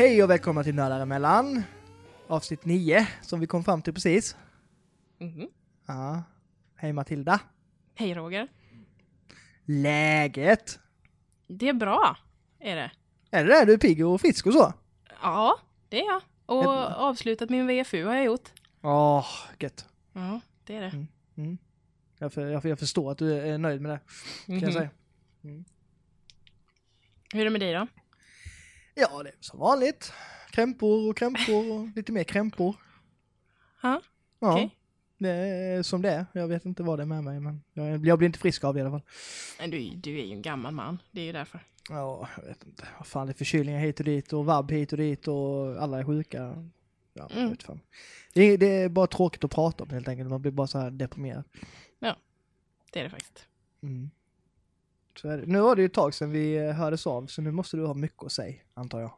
Hej och välkomna till Nördar emellan. Avsnitt 9 som vi kom fram till precis. Mhm. Ja. Hej Matilda. Hej Roger. Läget? Det är bra, är det. Är det det? Du är pigg och frisk och så? Ja, det är jag. Och avslutat min VFU har jag gjort. Åh, gött. Ja, det är det. Mm. Jag, för, jag, jag förstår att du är nöjd med det, kan jag Mhm. säga. Hur är det med dig då? Ja, det är som vanligt. Krämpor och krämpor och lite mer krämpor. Ja, Ja, okej. det är som det är. Jag vet inte vad det är med mig, men jag, jag blir inte frisk av det i alla fall. Men du, du är ju en gammal man. Det är ju därför. Ja, jag vet inte. Vad fan, det är förkylningar hit och dit och vabb hit och dit och alla är sjuka. Ja, Mm. vet fan. Det, är, det är bara tråkigt att prata om helt enkelt. Man blir bara så här deprimerad. Det är det faktiskt. Mm. Så är det. Nu var det ju ett tag sedan vi eh, hördes av, så nu måste du ha mycket att säga, antar jag.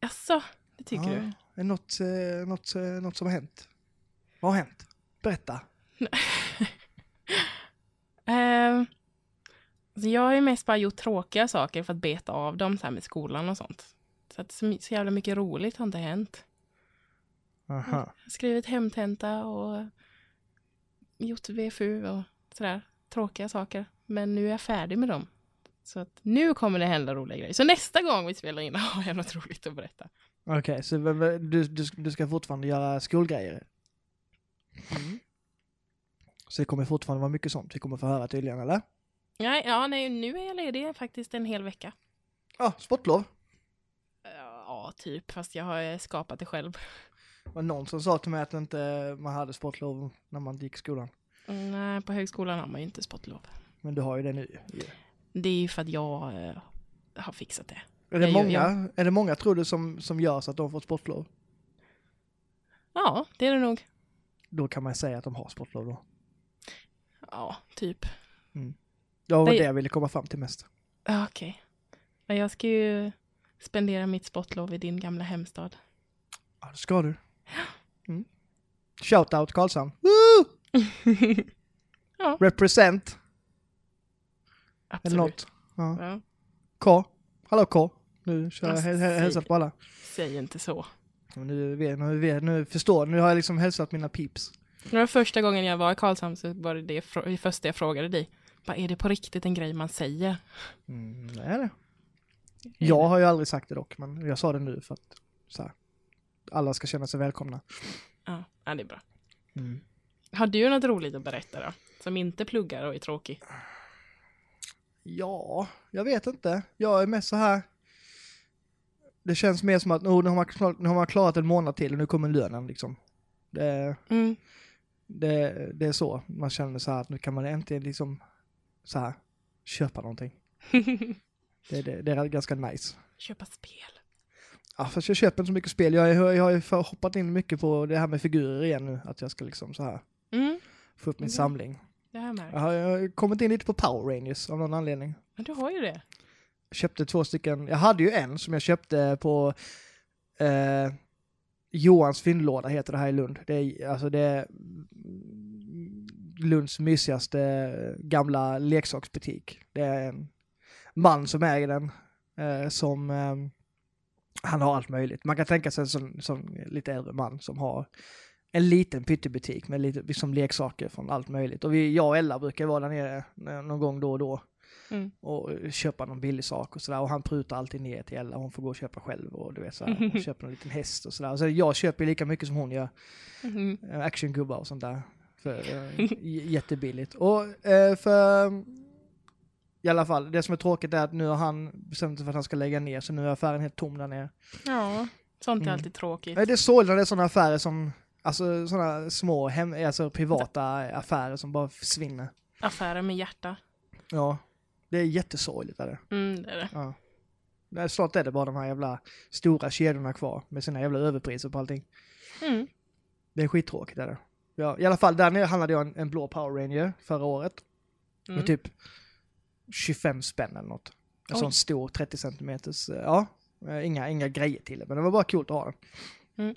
Jaså, det tycker ja. du? Är något, eh, något, eh, något som har hänt? Vad har hänt? Berätta. Ehm, alltså jag har ju mest bara gjort tråkiga saker för att beta av dem så här med skolan och sånt. Så att så, så jävla mycket roligt har inte hänt. Aha. Skrivit hemtenta och gjort VFU och sådär. Tråkiga saker. Men nu är jag färdig med dem. Så att nu kommer det hända roliga grejer. Så nästa gång vi spelar in har jag något roligt att berätta. Okej, så v- v- du, du, du ska fortfarande göra skolgrejer? Så det kommer fortfarande vara mycket sånt vi kommer få höra tydligen, eller? Ja, ja, nej, nu är jag ledig faktiskt en hel vecka. Ja, sportlov. Ja, typ. Fast jag har skapat det själv. Det var någon som sa till mig att inte man hade sportlov när man gick i skolan. Mm, Nej, på högskolan har man ju inte sportlov. Men du har ju det nu. Det är ju för att jag eh, har fixat det. Är det, Jag- många, jag- är det många tror du som, som gör så att de får sportlov? Ja, det är det nog. Då kan man säga att de har sportlov då. Ja, typ. Det var Det- jag ville komma fram till mest. Okej. Men jag ska ju spendera mitt sportlov i din gamla hemstad. Ja, det ska du. Mm. Shoutout Karlshamn. Ja. Represent. Eller Absolut. något. Ja. Ja. K. Hallå K. Nu kör jag Alltså, häl- häl- hälsat på alla. Säg inte så. Nu, nu, vet, nu förstår Nu har jag liksom hälsat mina peeps. Det var första gången jag var i Karlshamn så var det det, det första jag frågade dig. Vad är det på riktigt en grej man säger? Mm, det är det. Jag har ju aldrig sagt det dock, men jag sa det nu för att så här, alla ska känna sig välkomna. Ja, ja, det är bra. Mm. Har du något roligt att berätta då? Som inte pluggar och är tråkig? Ja, jag vet inte. Jag är mest så här. Det känns mer som att oh, nu, har man, nu har man klarat en månad till och nu kommer lönen liksom. Det, Mm. det, det är så. Man känner så här att nu kan man äntligen liksom så här köpa någonting. Det, det, det är ganska nice. Köpa spel. Ja, fast jag köper inte så mycket spel. Jag, jag, jag har ju hoppat in mycket på det här med figurer igen nu. Att jag ska liksom så här Mm. få upp min Okej. samling. Det har jag märkt. Jag har, kommit in lite på Power Rangers av någon anledning. Men du har ju det. Jag köpte två stycken. Jag hade ju en som jag köpte på eh, Johans fyndlåda heter det här i Lund. Det är, alltså det är Lunds mysigaste gamla leksaksbutik. Det är en man som äger den. Eh, som eh, han har allt möjligt. Man kan tänka sig en sån, sån lite äldre man som har en liten pyttebutik med lite liksom leksaker från allt möjligt. Och vi, jag och Ella brukar vara där nere någon gång då och då Mm. och köpa någon billig sak och sådär. Och han prutar alltid ner till Ella, hon får gå och köpa själv och du vet sådär. Hon köper en liten häst och sådär. Så jag köper lika mycket som hon gör, eh, actiongubbar och sånt där. För eh, jättebilligt. Och eh, för i alla fall, det som är tråkigt är att nu har han bestämt sig för att han ska lägga ner, så nu är affären helt tom där nere. Ja, sånt är Mm. alltid tråkigt. Det är sorgligt när det är sådana affärer som, alltså sådana små hem, alltså privata affärer som bara försvinner. Affärer med hjärta. Ja, det är jättesorgligt är det. Mm, det är det. Ja. Nej, Snart är det bara de här jävla stora kedjorna kvar med sina jävla överpriser på allting. Mm. Det är skittråkigt är det. Ja, I alla fall, där nere handlade jag en, en blå Power Ranger förra året. Mm. Med typ 25 spänn eller något. En Oj. sån stor 30 centimeters, eh, ja. eh, Inga, inga grejer till det, men det var bara coolt att ha den. Mm.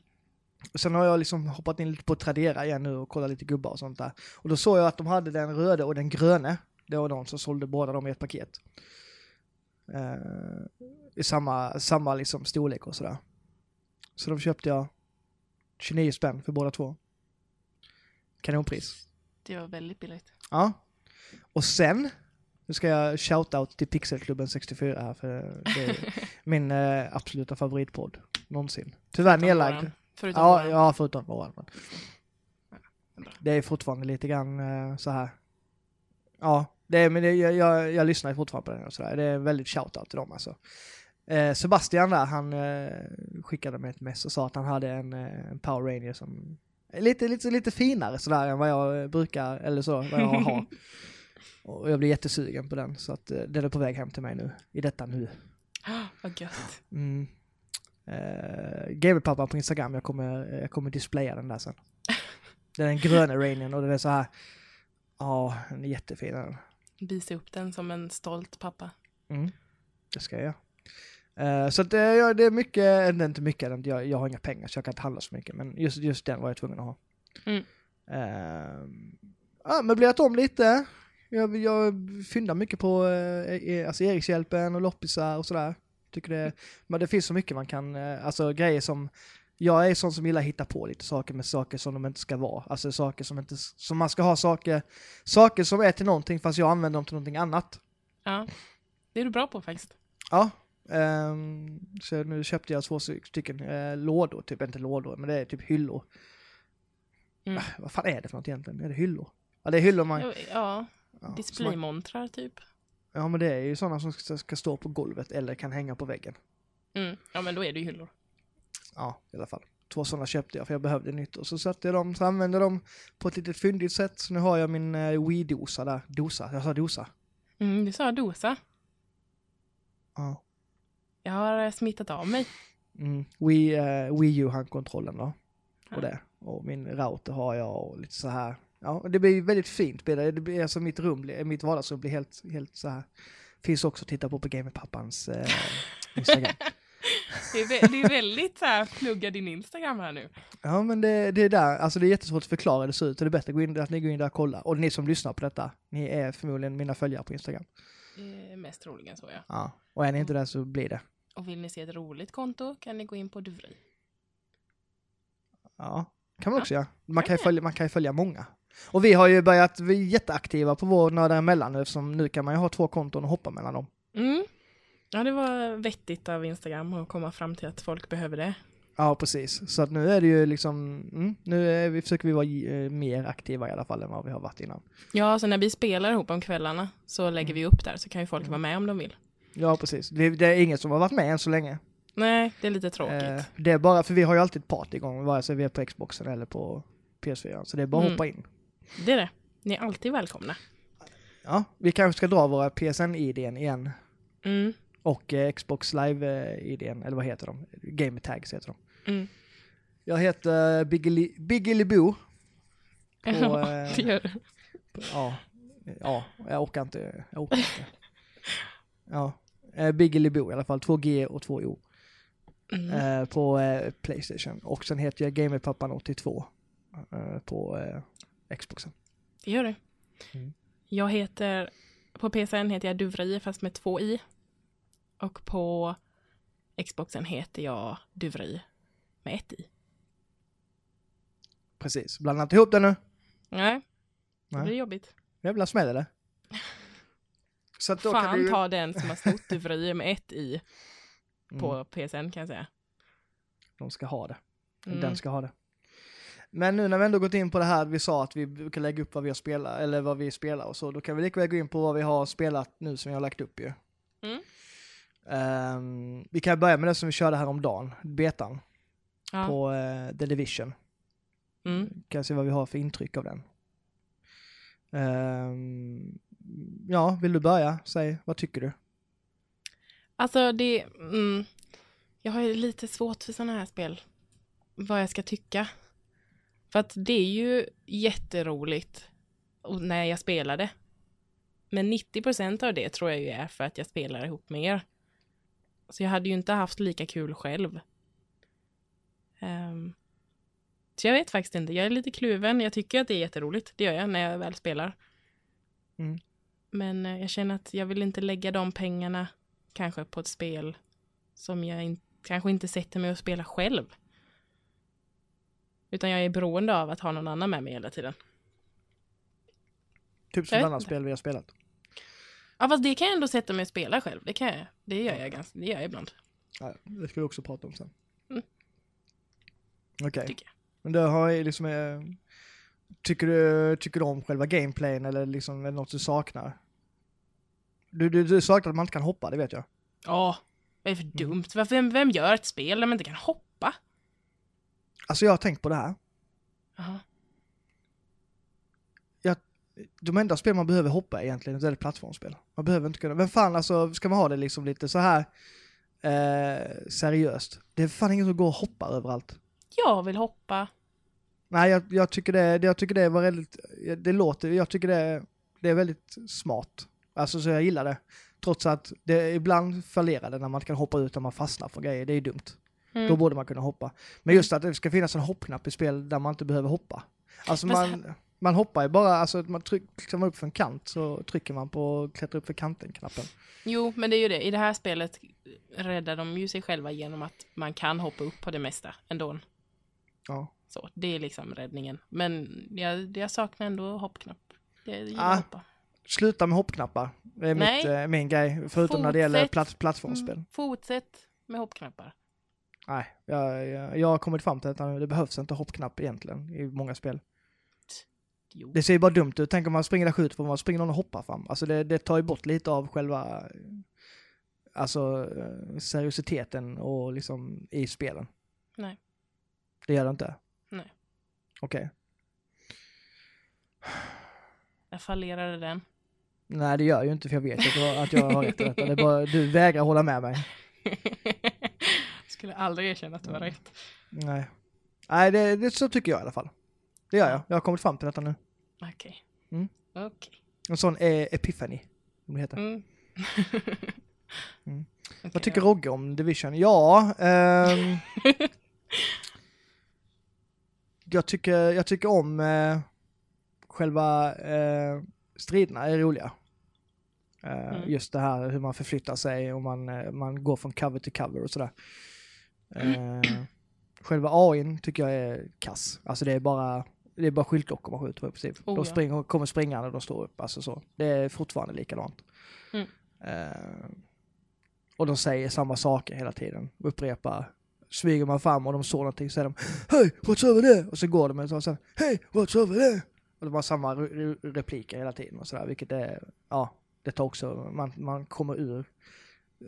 Och Sen har jag liksom hoppat in lite på Tradera igen nu och kollat lite gubbar och sånt där. Och då såg jag att de hade den röda och den gröne. Det var de som sålde båda dem i ett paket. Eh, I samma, samma liksom storlek och sådär. Så de köpte jag 29 spänn för båda två. Kanonpris. Det var väldigt billigt. Ja. Och sen, nu ska jag shout-out till Pixelklubben 64 här för det är min eh, absoluta favoritpodd någonsin. Tyvärr nedlagd. Förutom Ja, våran. ja, förutom våran. men. Det är fortfarande lite grann eh, så här. Ja, det är, men det, jag, jag, jag lyssnar ju fortfarande på den och sådär. Det är väldigt shout-out till dem alltså. Eh, Sebastian där, han eh, skickade mig ett mess och sa att han hade en, eh, en Power Ranger som är lite, lite, lite finare sådär än vad jag brukar, eller så, vad jag har. och jag blir jättesugen på den, så att den är på väg hem till mig nu, i detta nu. Vad gött. Mm. Uh, Gamerpappan på Instagram, jag kommer, jag kommer displaya den där sen. Den är den gröna Rainian och den är så här. Ja, den är jättefin den. Visa upp den som en stolt pappa. Mm. Det ska jag göra. Eh, så att, uh, ja, det är mycket, mycket, det är inte- jag, jag har inga pengar så jag kan inte handla så mycket. Men just, just den var jag tvungen att ha. Mm. Uh, ja, möblerat om lite. Jag, jag fyndar mycket på uh, alltså Erikshjälpen och loppisar och sådär. Tycker det, men det finns så mycket man kan, eh, alltså grejer som, jag är sån som gillar att hitta på lite saker med saker som de inte ska vara. Alltså saker som inte, som man ska ha saker, saker som är till någonting fast jag använder dem till någonting annat. Ja, det är du bra på faktiskt. Ja, ehm, så nu köpte jag två stycken eh, lådor, typ inte lådor, men det är typ hyllor. Mm. Ah, vad fan är det för något egentligen? Är det hyllor? Ja, det är hyllor man... Ja, Ja, displaymontrar typ. Ja men det är ju sådana som ska, ska stå på golvet eller kan hänga på väggen. Mm. Ja, men då är det ju hyllor. Ja, i alla fall. Två sådana köpte jag för jag behövde nytt och så satte jag dem, så använde jag dem på ett litet fyndigt sätt. Så nu har jag min eh, Wii-dosa där. Dosa, jag sa dosa. Mm, du sa dosa. Ja. Jag har eh, smittat av mig. Mm. Wii, eh, Wii U-handkontrollen då. Ja. Och det. Och min router har jag och lite så här. Ja, det blir väldigt fint. blir Det Det blir, alltså mitt rum, mitt vardagsrum blir helt, helt så här. Finns också att titta på på Gamerpappans eh, Instagram. Det är, det är väldigt så här, plugga din Instagram här nu. Ja men det, det är där, alltså det är jättesvårt att förklara hur det ser ut. Det är bättre att, gå in, att ni går in där och kollar. Och ni som lyssnar på detta, ni är förmodligen mina följare på Instagram. Eh, mest troligen så ja. Ja. Och är ni inte det så blir det. Och vill ni se ett roligt konto kan ni gå in på Duvri. Ja, kan man Ja. också göra. Man kan, ju Ja. följa, man kan ju följa många. Och vi har ju börjat, vi är jätteaktiva på vår Nördar emellan eftersom nu kan man ju ha två konton och hoppa mellan dem. Mm. Ja, det var vettigt av Instagram att komma fram till att folk behöver det. Ja, precis. Så att nu är det ju liksom, mm, nu är vi, försöker vi vara eh, mer aktiva i alla fall än vad vi har varit innan. Ja, så när vi spelar ihop om kvällarna så lägger vi upp där så kan ju folk vara med om de vill. Ja, precis. Det, det är ingen som har varit med än så länge. Nej, det är lite tråkigt. Eh, det är bara, för vi har ju alltid ett party igång, vare sig vi är på Xboxen eller på PS4. Så det är bara att Mm. hoppa in. Det är det. Ni är alltid välkomna. Ja, vi kanske ska dra våra PSN-IDn igen. Mm. Och eh, Xbox Live-IDn, eller vad heter de? Gamer Tags heter de. Mm. Jag heter Biggeli- Biggeliboo. På, Ja, eh, det gör du. Ja, ja, jag orkar inte. Jag orkar inte. Ja, eh, Biggeliboo i alla fall. Två G och två O. Mm. Eh, på eh, Playstation. Och sen heter jag Gamerpappan82 eh, på eh, Xboxen. Det gör du. Mm. Jag heter, på PSN heter jag Duvri fast med två i. Och på Xboxen heter jag Duvri med ett i. Precis, blanda inte ihop det nu. Nej, det Nej. blir jobbigt. Jävla smäll eller? Så att då kan Fan du... ta den som har snott Duvri med ett i Mm, på PSN kan jag säga. de ska ha det. Mm. Den ska ha det. Men nu när vi ändå gått in på det här, vi sa att vi kan lägga upp vad vi har spelat, eller vad vi spelar och så, då kan vi lika väl gå in på vad vi har spelat nu som vi har lagt upp ju. Mm. Ehm, vi kan börja med det som vi körde här om dagen, betan, Ja. på eh, The Division. Mm. Kan se vad vi har för intryck av den. Ehm, ja, vill du börja? Säg, vad tycker du? Alltså det, mm, jag har lite svårt för sådana här spel. Vad jag ska tycka. För att det är ju jätteroligt när jag spelar det. Men 90% av det tror jag ju är för att jag spelar ihop med er. Så jag hade ju inte haft lika kul själv. Ehm, så jag vet faktiskt inte. Jag är lite kluven. Jag tycker att det är jätteroligt. Det gör jag när jag väl spelar. Mm. Men eh, jag känner att jag vill inte lägga de pengarna kanske på ett spel som jag in, kanske inte sätter mig och spelar själv. Utan jag är beroende av att ha någon annan med mig hela tiden. Typ som ett annat spel vi har spelat. Ja fast det kan jag ändå sätta mig och spela själv. Det kan jag. Det gör jag ganska, det gör jag ibland. Ja, det ska vi också prata om sen. Mm. Okej. Jag. Men det har liksom, eh, tycker du, tycker du om själva gameplayen eller liksom är det något du saknar? Du, du, du saknar att man inte kan hoppa, det vet jag. Ja, vad är det för dumt? Varför, vem, vem gör ett spel där man inte kan hoppa? Alltså jag har tänkt på det här. Jaha. De enda spel man behöver hoppa egentligen, det är ett plattformsspel. Man behöver inte kunna, vem fan alltså, ska man ha det liksom lite så här eh, seriöst? Det är fan ingen som går och hoppar överallt. Jag vill hoppa. Nej, jag, jag, tycker det, jag tycker det var väldigt, det låter, jag tycker det, det är väldigt smart. Alltså så jag gillar det. Trots att det ibland fallerar det när man kan hoppa ut när man fastnar för grejer, det är dumt. Mm. Då borde man kunna hoppa. Men just att det ska finnas en hoppknapp i spel där man inte behöver hoppa. Alltså man, man hoppar ju bara, alltså man tryck, kliver man upp för en kant så trycker man på klättra upp för kanten-knappen. Jo, men det är ju det. I det här spelet räddar de ju sig själva genom att man kan hoppa upp på det mesta ändå. Ja. Så, det är liksom räddningen. Men jag, jag saknar ändå hoppknapp. Jag gillar Ah, hoppa. Sluta med hoppknappar. Det är mitt, eh, min grej. Förutom när det gäller Fortsätt. platt, plattformsspel. Mm, fortsätt med hoppknappar. Nej, jag, jag, jag har kommit fram till att det behövs inte hoppknapp egentligen i många spel. Jo. Det ser ju bara dumt ut. Tänk om man springer där skjuter på man springer någon och hoppar fram. Alltså det, det tar ju bort lite av själva eh, alltså eh, seriositeten och liksom i spelen. Nej. Det gör det inte? Nej. Okej. Jag fallerade den. Nej det gör jag ju inte för jag vet att jag, att jag har rätt i detta. Det är bara, du vägrar hålla med mig. Skulle aldrig erkänna att du har rätt. Nej. Nej det, det så tycker jag i alla fall. Det gör jag. Jag har kommit fram till detta nu. Okej. Mm. Okej. En sån eh, epiphany. Som det heter. Mm. Mm. Okej, Vad tycker ja. Rogge om Division? Ja, ehm, jag, tycker, jag tycker om eh, själva eh, striderna är roliga. Eh, Mm. Just det här hur man förflyttar sig och man, eh, man går från cover till cover och sådär. Eh, själva AIn tycker jag är kass. Alltså det är bara, det är bara skyltdockor man skjuter på i princip. Oh, de ja. springer, kommer springande och de står upp, alltså så. Det är fortfarande likadant. Mm. Eh, och de säger samma saker hela tiden, upprepar. Smyger man fram och de såg någonting så säger de Hej, what's over there? Och så går de och så sen Hej, what's over there? Och de har samma re- re- repliker hela tiden och sådär, vilket är, ja, det tar också, man, man kommer ur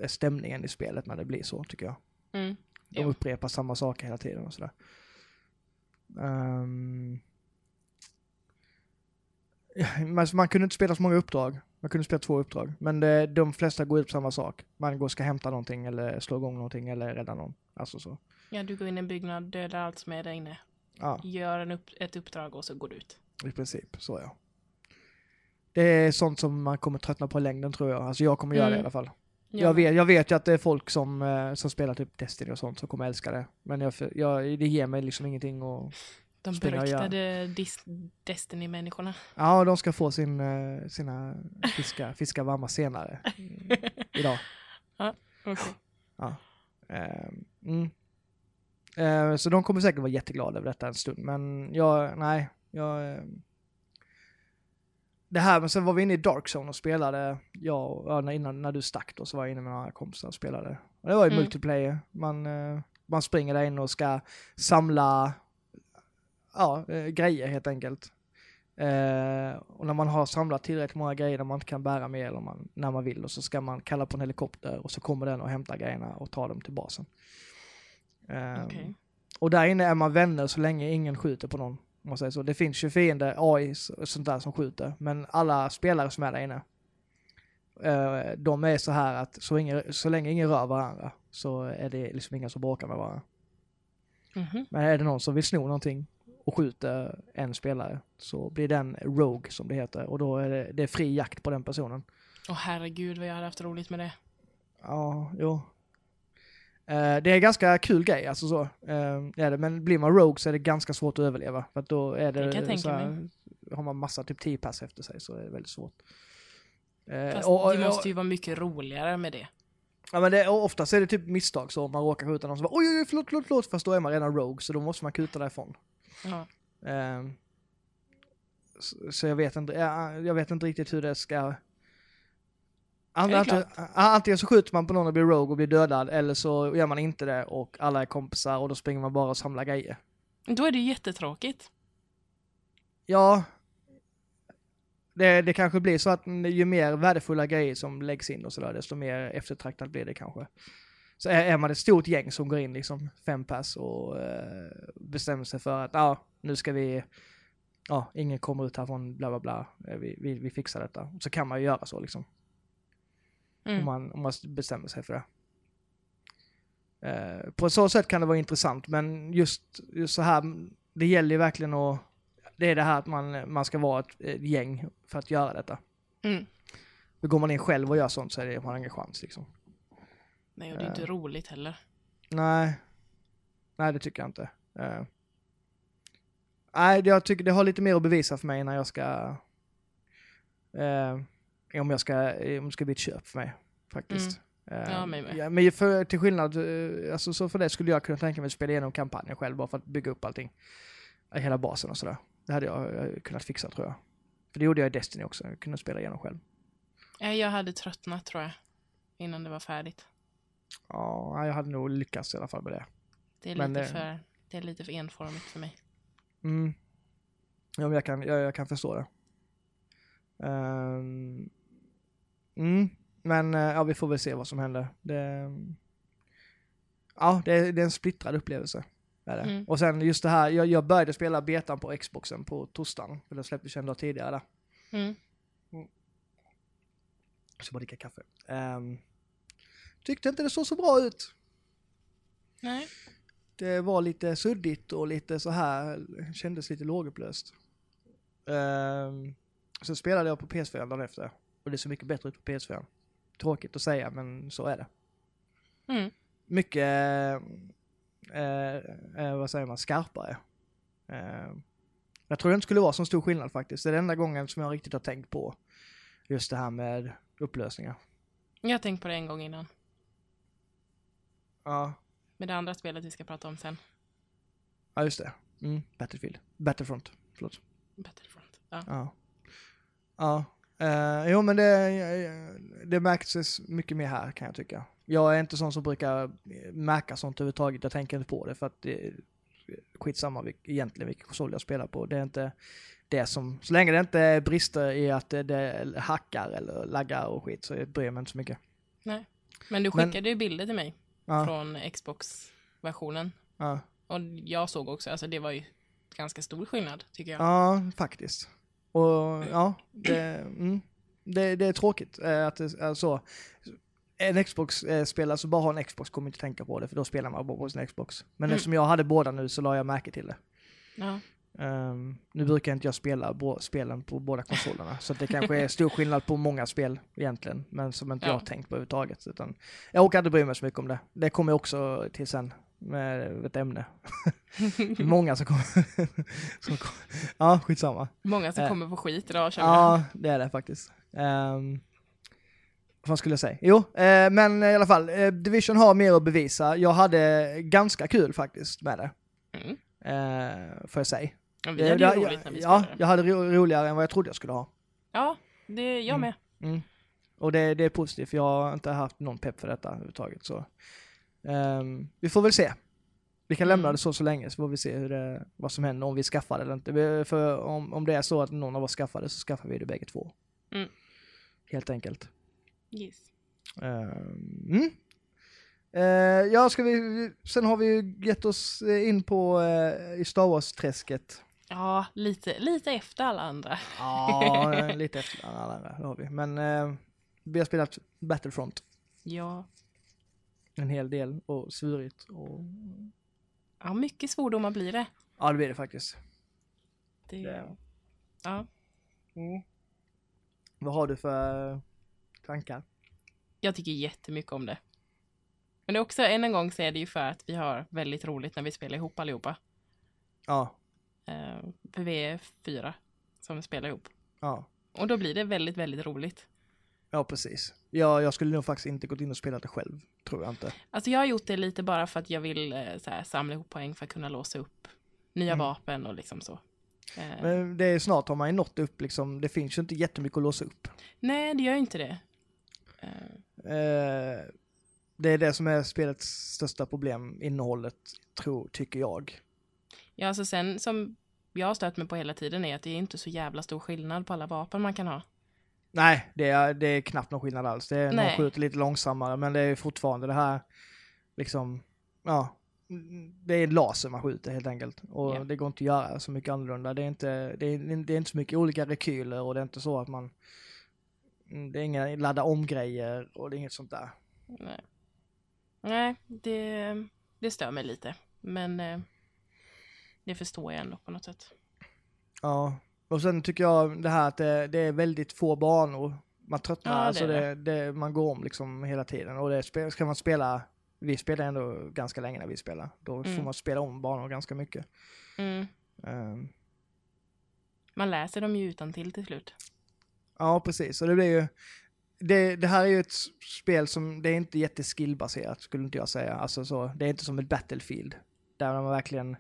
stämningen i spelet när det blir så tycker jag. Mm. De Jo. upprepar samma saker hela tiden och sådär. Um, man, kunde inte spela så många uppdrag. Man kunde spela två uppdrag. Men det, de flesta går ut på samma sak. Man går och ska hämta någonting eller slå igång någonting eller rädda någon. Alltså så. Ja, du går in i en byggnad, dödar allt som är där inne. Ja, Gör en upp, ett uppdrag och så går du ut. i princip. Så ja. Det är sånt som man kommer tröttna på i längden tror jag. Alltså jag kommer göra det i Mm. alla fall. Ja, Jag vet, jag vet ju att det är folk som, eh, som spelar typ Destiny och sånt som kommer älska det. Men jag, jag, det ger mig liksom ingenting och De beryktade Destiny-människorna. Ja, de ska få sin, eh, sina fiska, fiska varma senare idag. Okej. Eh, mm. Eh, så de kommer säkert vara jätteglada över detta en stund, men jag, nej, jag... Det här, men sen var vi inne i Dark Zone och spelade, jag, och- innan, när du stack då så var jag inne med några kompisar och spelade. Och det var ju Mm. multiplayer, man, eh, man springer där inne och ska samla, ja, eh, grejer helt enkelt. Eh, och när man har samlat tillräckligt många grejer man inte kan bära mer eller man, när man vill och så ska man kalla på en helikopter och så kommer den och hämtar grejerna och tar dem till basen. Eh, Okej. Och där inne är man vänner så länge ingen skjuter på någon. Om man säger så. Det finns ju fiender, AI och sånt där som skjuter. Men alla spelare som är där inne, eh, de är så här att så, ingen, så länge ingen rör varandra så är det liksom ingen som bråkar med varandra. Mhm. Men är det någon som vill sno någonting och skjuter en spelare så blir den Rogue som det heter och då är det, det är fri jakt på den personen. Åh herregud vad jag hade haft roligt med det. Ja, jo. Eh, det är ganska kul grej, alltså så. Eh, det är det. Men blir man Rogue så är det ganska svårt att överleva. För att då är det, Det så här, har man massa typ 10 pass efter sig så är det väldigt svårt. Eh, Fast och- och- det måste ju vara mycket roligare med det. Ja men det, oftast är det typ misstag så om man råkar skjuta någon som bara oj, oj, förlåt, förlåt, förlåt, fast då är man redan rogue så då måste man kuta därifrån. Ja. Ehm, så, så jag vet inte, jag, jag vet inte riktigt hur det ska... Antingen, Är det antingen, så skjuter man på någon och blir rogue och blir dödad eller så gör man inte det och alla är kompisar och då springer man bara och samlar grejer. Då är det jättetråkigt. Ja, det, det kanske blir så att ju mer värdefulla grejer som läggs in och sådär, desto mer eftertraktat blir det kanske. Så är, är man ett stort gäng som går in liksom fem pass och eh, bestämmer sig för att ja, nu ska vi, ja, ingen kommer ut härifrån, bla bla bla, Eh, vi, vi, vi fixar detta. Så kan man ju göra så liksom, Mm. om, man, om man bestämmer sig för det. Eh, på så sätt kan det vara intressant, men just, just så här, det gäller ju verkligen att, det är det här att man, man ska vara ett, ett gäng för att göra detta. Mm. För går man in själv och gör sånt så är det, man har ingen chans liksom. Nej, och det är inte roligt heller. Nej, nej det tycker jag inte. Eh, nej, jag tycker det har lite mer att bevisa för mig när jag ska, eh, om jag ska, om det ska bli ett köp för mig faktiskt. Eh, Ja, mig med. ja, men för, till skillnad, eh, alltså så för det skulle jag kunna tänka mig att spela igenom kampanjen själv bara för att bygga upp allting. Eh, Hela basen och sådär. Det hade jag eh, kunnat fixa tror jag. För det gjorde jag i Destiny också, jag kunde spela igenom själv. Eh, Jag hade tröttnat tror jag. Innan det var färdigt. Ja, jag hade nog lyckats i alla fall med det. Det är, Men lite, för, det är lite för enformigt för mig. Mm. Ja, men jag kan, jag, jag kan förstå det. Ehm, mm. Men eh, ja, vi får väl se vad som händer. Det, ja, det, är- det är en splittrad upplevelse. Är det. Mm. Och sen just det här, jag, jag började spela betan på Xboxen på torsdagen. För den släpptes en dag tidigare där. Mm. Så bara dricka kaffe. Ehm, tyckte inte det såg så bra ut. Nej. Det var lite suddigt och lite så här, kändes lite lågupplöst. Um, sen spelade jag på PS4 dagen efter och det ser mycket bättre ut på PS4. Tråkigt att säga men så är det. Mm. Mycket, eh, eh, vad säger man, skarpare. Eh, jag tror det inte skulle vara så stor skillnad faktiskt. Det är den enda gången som jag riktigt har tänkt på just det här med upplösningar. Jag har tänkt på det en gång innan. Ja, Med det andra spelet vi ska prata om sen. ja just det. Mm, Battlefield. Battlefront, förlåt. Battlefront. Ja. Ja. Ja. Eh, jo men det, det märktes mycket mer här kan jag tycka. Jag är inte sån som brukar märka sånt överhuvudtaget. Jag tänker inte på det för att det är skitsamma vil- egentligen vilken konsol jag spelar på. Det är inte det som, så länge det inte är brister i att det, det hackar eller laggar och skit så bryr jag mig inte så mycket. Men du Men- skickade ju bilder till mig Ja, från Xbox-versionen. ja. Och jag såg också, alltså det var ju ganska stor skillnad tycker jag. ja faktiskt. Och ja, det, mm, det, det är tråkigt eh, att det är så. En Xbox-spelare som bara har en Xbox kommer inte tänka på det för då spelar man bara på sin Xbox. Men Mm. eftersom jag hade båda nu så la jag märke till det. Ja. Ehm, nu brukar inte jag spela spelen på båda konsolerna så det kanske är stor skillnad på många spel egentligen. Men som inte Ja. jag har tänkt på överhuvudtaget. Utan jag orkar inte bry mig så mycket om det. Det kommer jag också till sen med ett ämne. många som kommer... som kommer ja, skitsamma. Många som Eh. kommer på skit idag känner jag. Ja, det är det faktiskt. Um, vad skulle jag säga? Jo, eh, men i alla fall, eh, Division har mer att bevisa. Jag hade ganska kul faktiskt med det, Mm. eh, får jag säga. Ja, vi Eh, hade det- roligt när vi Ja, jag hade ro roligare än vad jag trodde jag skulle ha. Ja, det jag Mm. med. Mm. Och det, det är positivt, för jag har inte haft någon pepp för detta överhuvudtaget. Så. Ehm, vi får väl se. Vi kan lämna Mm. det så så länge, så får vi se hur det, vad som händer, om vi skaffar det eller inte. För om, om det är så att någon av oss skaffar det, så skaffar vi det bägge två. Mm. Helt enkelt. Yes. Ehm, Mm. Eh, ja, ska vi, sen har vi ju gett oss in på uh, i Star Wars-träsket. Ja, lite, lite efter alla andra. Ja, lite efter alla andra, det har vi. Men eh, vi har spelat Battlefront Ja. En hel del och svurit och ja, mycket svordomar blir det. ja, det blir det faktiskt. det Det- ja. Vad har du för tankar? Jag tycker jättemycket om det. Men det är också, än en gång så är det ju för att vi har väldigt roligt när vi spelar ihop allihopa. Ja, Eh, för vi är fyra som spelar ihop. ja, Och då blir det väldigt, väldigt roligt. Ja, precis. Ja, jag skulle nog faktiskt inte gått in och spelat det själv, tror jag inte. Alltså jag har gjort det lite bara för att jag vill eh, så här, samla ihop poäng för att kunna låsa upp nya Mm. vapen och liksom så. Eh, Men det är snart har man ju nått upp liksom, det finns ju inte jättemycket att låsa upp. Nej, det gör ju inte det. Eh, det är det som är spelets största problem, innehållet, tror, tycker jag. ja, alltså sen som jag har stött mig på hela tiden är att det är inte så jävla stor skillnad på alla vapen man kan ha. Nej, det är, det är knappt någon skillnad alls. Det är, någon skjuter lite långsammare, men det är fortfarande det här, liksom, ja, det är laser man skjuter helt enkelt. Och Ja. det går inte att göra så mycket annorlunda. Det är inte, det är, det är inte så mycket olika rekyler och det är inte så att man, mm, det är inga ladda om grejer och det är inget sånt där. Nej, Nej det, det stör mig lite. Men eh, det förstår jag ändå på något sätt. Ja, och sen tycker jag det här att det, det är väldigt få banor. Man tröttnar, Ja, det alltså det, det, man går om liksom hela tiden. Och det ska man spela, vi spelar ändå ganska länge när vi spelar. Då får Mm. man spela om banor ganska mycket. Mm. Ehm, Man läser dem ju utan till till slut. ja, precis. Och det blir ju, det, det här är ju ett spel som, det är inte jätteskillbaserat skulle inte jag säga. Alltså så, det är inte som ett Battlefield. Där man verkligen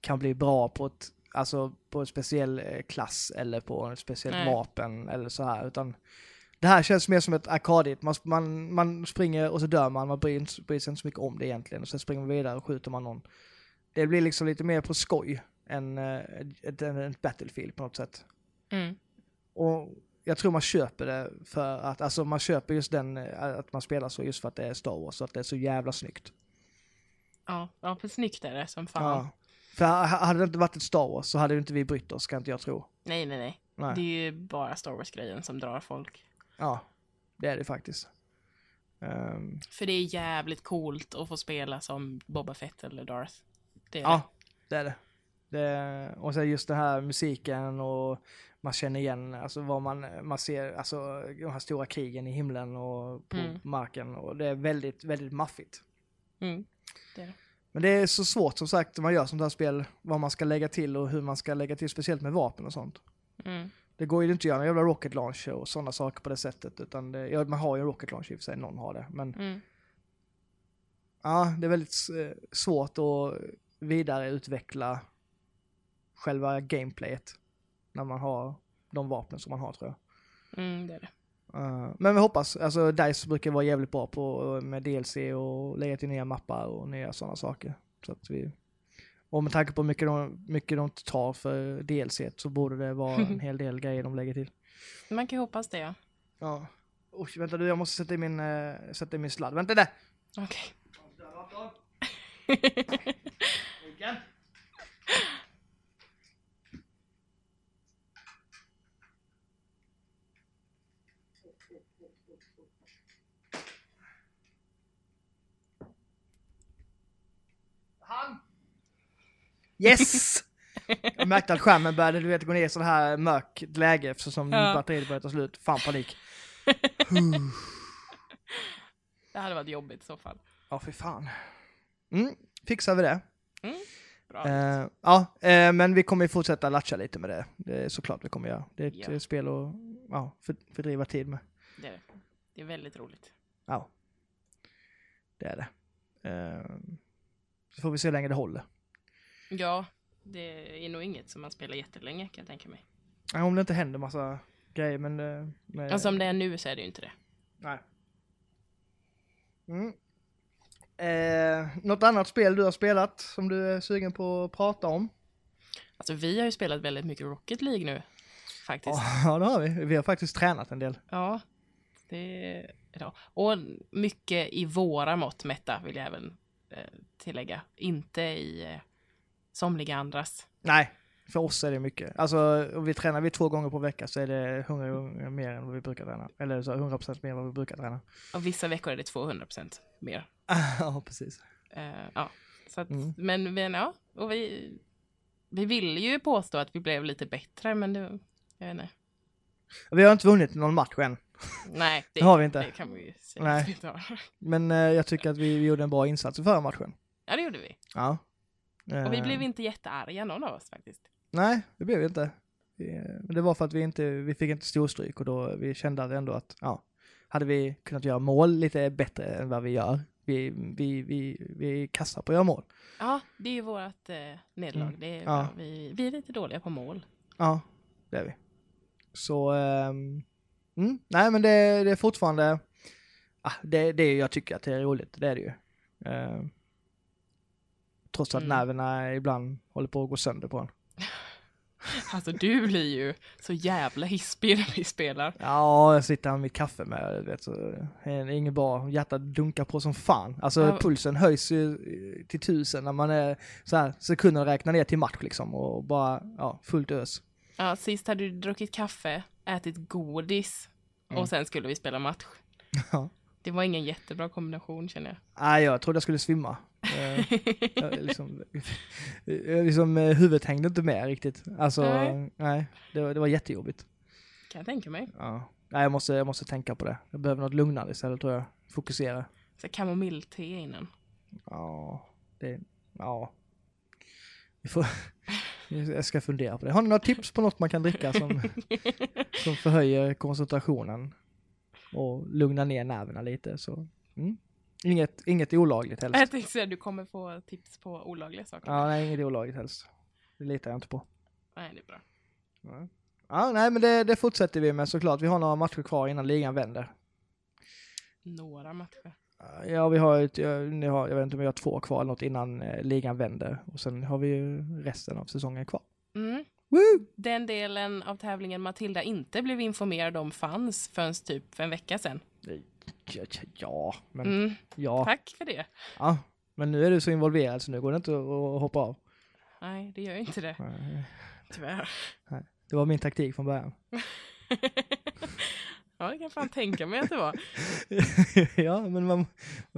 kan bli bra på ett, alltså på en speciell eh, klass eller på ett speciellt Nej. vapen eller så här. Utan det här känns mer som ett arkadigt. Man, man, man springer och så dör man, man bryr, bryr sig inte så mycket om det egentligen. Och sen springer man vidare och skjuter man någon. Det blir liksom lite mer på skoj än eh, ett, Battlefield på något sätt. Mm. Och jag tror man köper det för att, alltså man köper just den, eh, att man spelar så just för att det är Star Wars, så att det är så jävla snyggt. Ja, ja, för snyggt är det som fan. Ja. För ha- hade det inte varit ett Star Wars så hade inte vi brytt oss, kan inte jag tro. Nej, nej, nej. Nej. Det är ju bara Star Wars-grejen som drar folk. Ja, det är det faktiskt. Ehm, För det är jävligt coolt att få spela som Boba Fett eller Darth. Det är ja, det är det. det. Och sen just den här musiken och man känner igen, alltså vad man, man ser, alltså de här stora krigen i himlen och på Mm. marken och det är väldigt, väldigt maffigt. det. Mm. Men det är så svårt som sagt när man gör sånt här spel, vad man ska lägga till och hur man ska lägga till, speciellt med vapen och sånt. Mm. Det går ju inte att göra en jävla rocket launcher och sådana saker på det sättet, utan det, ja, man har ju en rocket launcher i och för sig, någon har det. Men Mm. ja, det är väldigt eh, svårt att vidareutveckla själva gameplayet när man har de vapnen som man har tror jag. Mm, det är det. Eh, men vi hoppas, alltså DICE brukar vara jävligt bra på med DLC och lägga till nya mappar och nya sådana saker. Så att vi, och med tanke på hur mycket de, mycket de tar för DLC så borde det vara en hel del grejer de lägger till. Man kan ju hoppas det, ja. Ja. Oj, vänta du, jag måste sätta i min, uh, sätta i min sladd. Vänta där! Okej. Han! Yes! Jag märkte att skärmen började du vet, gå ner i sån här mörkt läge eftersom Ja. batteriet började ta slut. Fan panik. det hade varit jobbigt i så fall. Ja, för fan. Mm, fixar vi det. Bra. Eh, ja, eh, men vi kommer ju fortsätta latcha lite med det. Det är såklart vi kommer göra. Det är ett Ja. spel att ja, för, fördriva tid med. Det är det. Det är väldigt roligt. Ja, det är det. Eh, så får vi se hur länge det håller. Ja, det är nog inget som man spelar jättelänge kan jag tänka mig. Ja, om det inte händer massa grejer, men... eh, med, Alltså som det är nu så är det ju inte det. Nej. Mm. Eh, något annat spel du har spelat som du är sugen på att prata om? Alltså vi har ju spelat väldigt mycket Rocket League nu. Faktiskt. Ja, det har vi. Vi har faktiskt tränat en del. Ja. Det ja. Och mycket i våra mått mätta vill jag även eh, tillägga. Inte i eh, somliga andras. Nej, för oss är det mycket. Alltså, om vi tränar vi två gånger per vecka så är det 100 gånger mer än vad vi brukar träna. Eller så 100% mer än vad vi brukar träna. Och vissa veckor är det 200% mer. ja, precis. Eh, ja. Så att, Mm. Men, men ja, och vi, vi ville ju påstå att vi blev lite bättre, men det, jag vet inte. Vi har inte vunnit någon match än. Nej, det, Det har vi inte. Det kan vi ju säga Nej. Men eh, jag tycker att vi, vi gjorde en bra insats i förra matchen. Ja, det gjorde vi. Ja. Och vi Eh, blev inte jättearga någon av oss faktiskt. Nej, det blev vi inte. Men det var för att vi inte, vi fick inte storstryk och då vi kände att ändå att, ja, hade vi kunnat göra mål lite bättre än vad vi gör. Vi, vi, vi, vi kastar på att göra mål. Ja, det är ju vårt eh, nederlag. Mm. Det är, Ja. vi, vi är lite dåliga på mål. Ja, det är vi. Så, ehm, mm, nej men det, det är fortfarande, ah, det, det jag tycker att det är roligt, det är det ju. Ehm, trots att Mm. nerverna ibland håller på att gå sönder på en. Alltså du blir ju så jävla hispig när vi spelar. Ja, jag sitter här med mitt kaffe med, du vet, så det är inget bra, hjärtat dunkar på som fan. Alltså Ja. pulsen höjs ju till tusen när man är så här sekunder räknar ner till match liksom och bara, ja, fullt ös. Ja, sist hade du druckit kaffe, ätit godis Mm. och sen skulle vi spela match. Ja. Det var ingen jättebra kombination känner jag. Nej, jag trodde jag skulle svimma. Eh, jag, liksom, jag liksom, eh, huvudet hängde inte med riktigt. Alltså, nej, Nej. det, var, det var jättejobbigt. kan jag tänka mig. Ja. Nej, jag måste, jag måste tänka på det. Jag behöver något lugnare istället tror jag. Fokusera. Så kamomillte innan. Ja, det, ja. Vi får, jag ska fundera på det. Har ni några tips på något man kan dricka som, som förhöjer koncentrationen? Och lugnar ner nerverna lite så. Mm. Inget, inget olagligt helst. Jag tänkte säga du kommer få tips på olagliga saker. Ja, nej, inget olagligt helst. Det litar jag inte på. Nej, det är bra. Ja, ja nej men det, det fortsätter vi med såklart. Vi har några matcher kvar innan ligan vänder. Några matcher. Ja, vi har ett, jag, har, jag vet inte om vi har två kvar eller något innan eh, ligan vänder. Och sen har vi ju resten av säsongen kvar. Mm. Woo! Den delen av tävlingen Matilda inte blev informerad om fanns förrän typ för en vecka sedan. Ja, ja, ja, men Mm. ja, Tack för det. ja. Men nu är du så involverad så nu går det inte att, hoppa av. Nej, det gör ju inte det. Nej, Tyvärr. Det var min taktik från början. ja, det kan jag fan tänka mig att det var. ja, men man,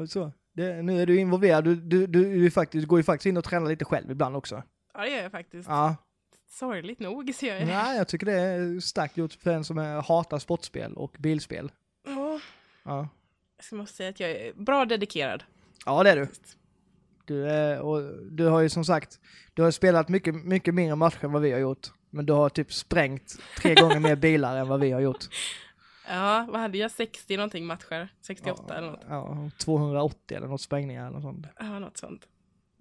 så. Det, nu är du involverad. Du, du, du, du, faktiskt, du går ju faktiskt in och tränar lite själv ibland också. Ja, det gör jag faktiskt. Ja, Sorgligt nog gör jag det. Nej, jag tycker det är starkt gjort för en som är, hatar sportspel och bilspel. Ja, Ja, jag måste säga att jag är bra dedikerad. ja det är du. Du, är, och du har ju som sagt, du har spelat mycket, mycket mindre matcher än vad vi har gjort. Men du har typ sprängt tre gånger mer bilar än vad vi har gjort. Ja, vad hade jag? 60 någonting matcher? 68 ja, eller något? Ja, 280 eller något sprängningar eller något sånt. Ja, något sånt.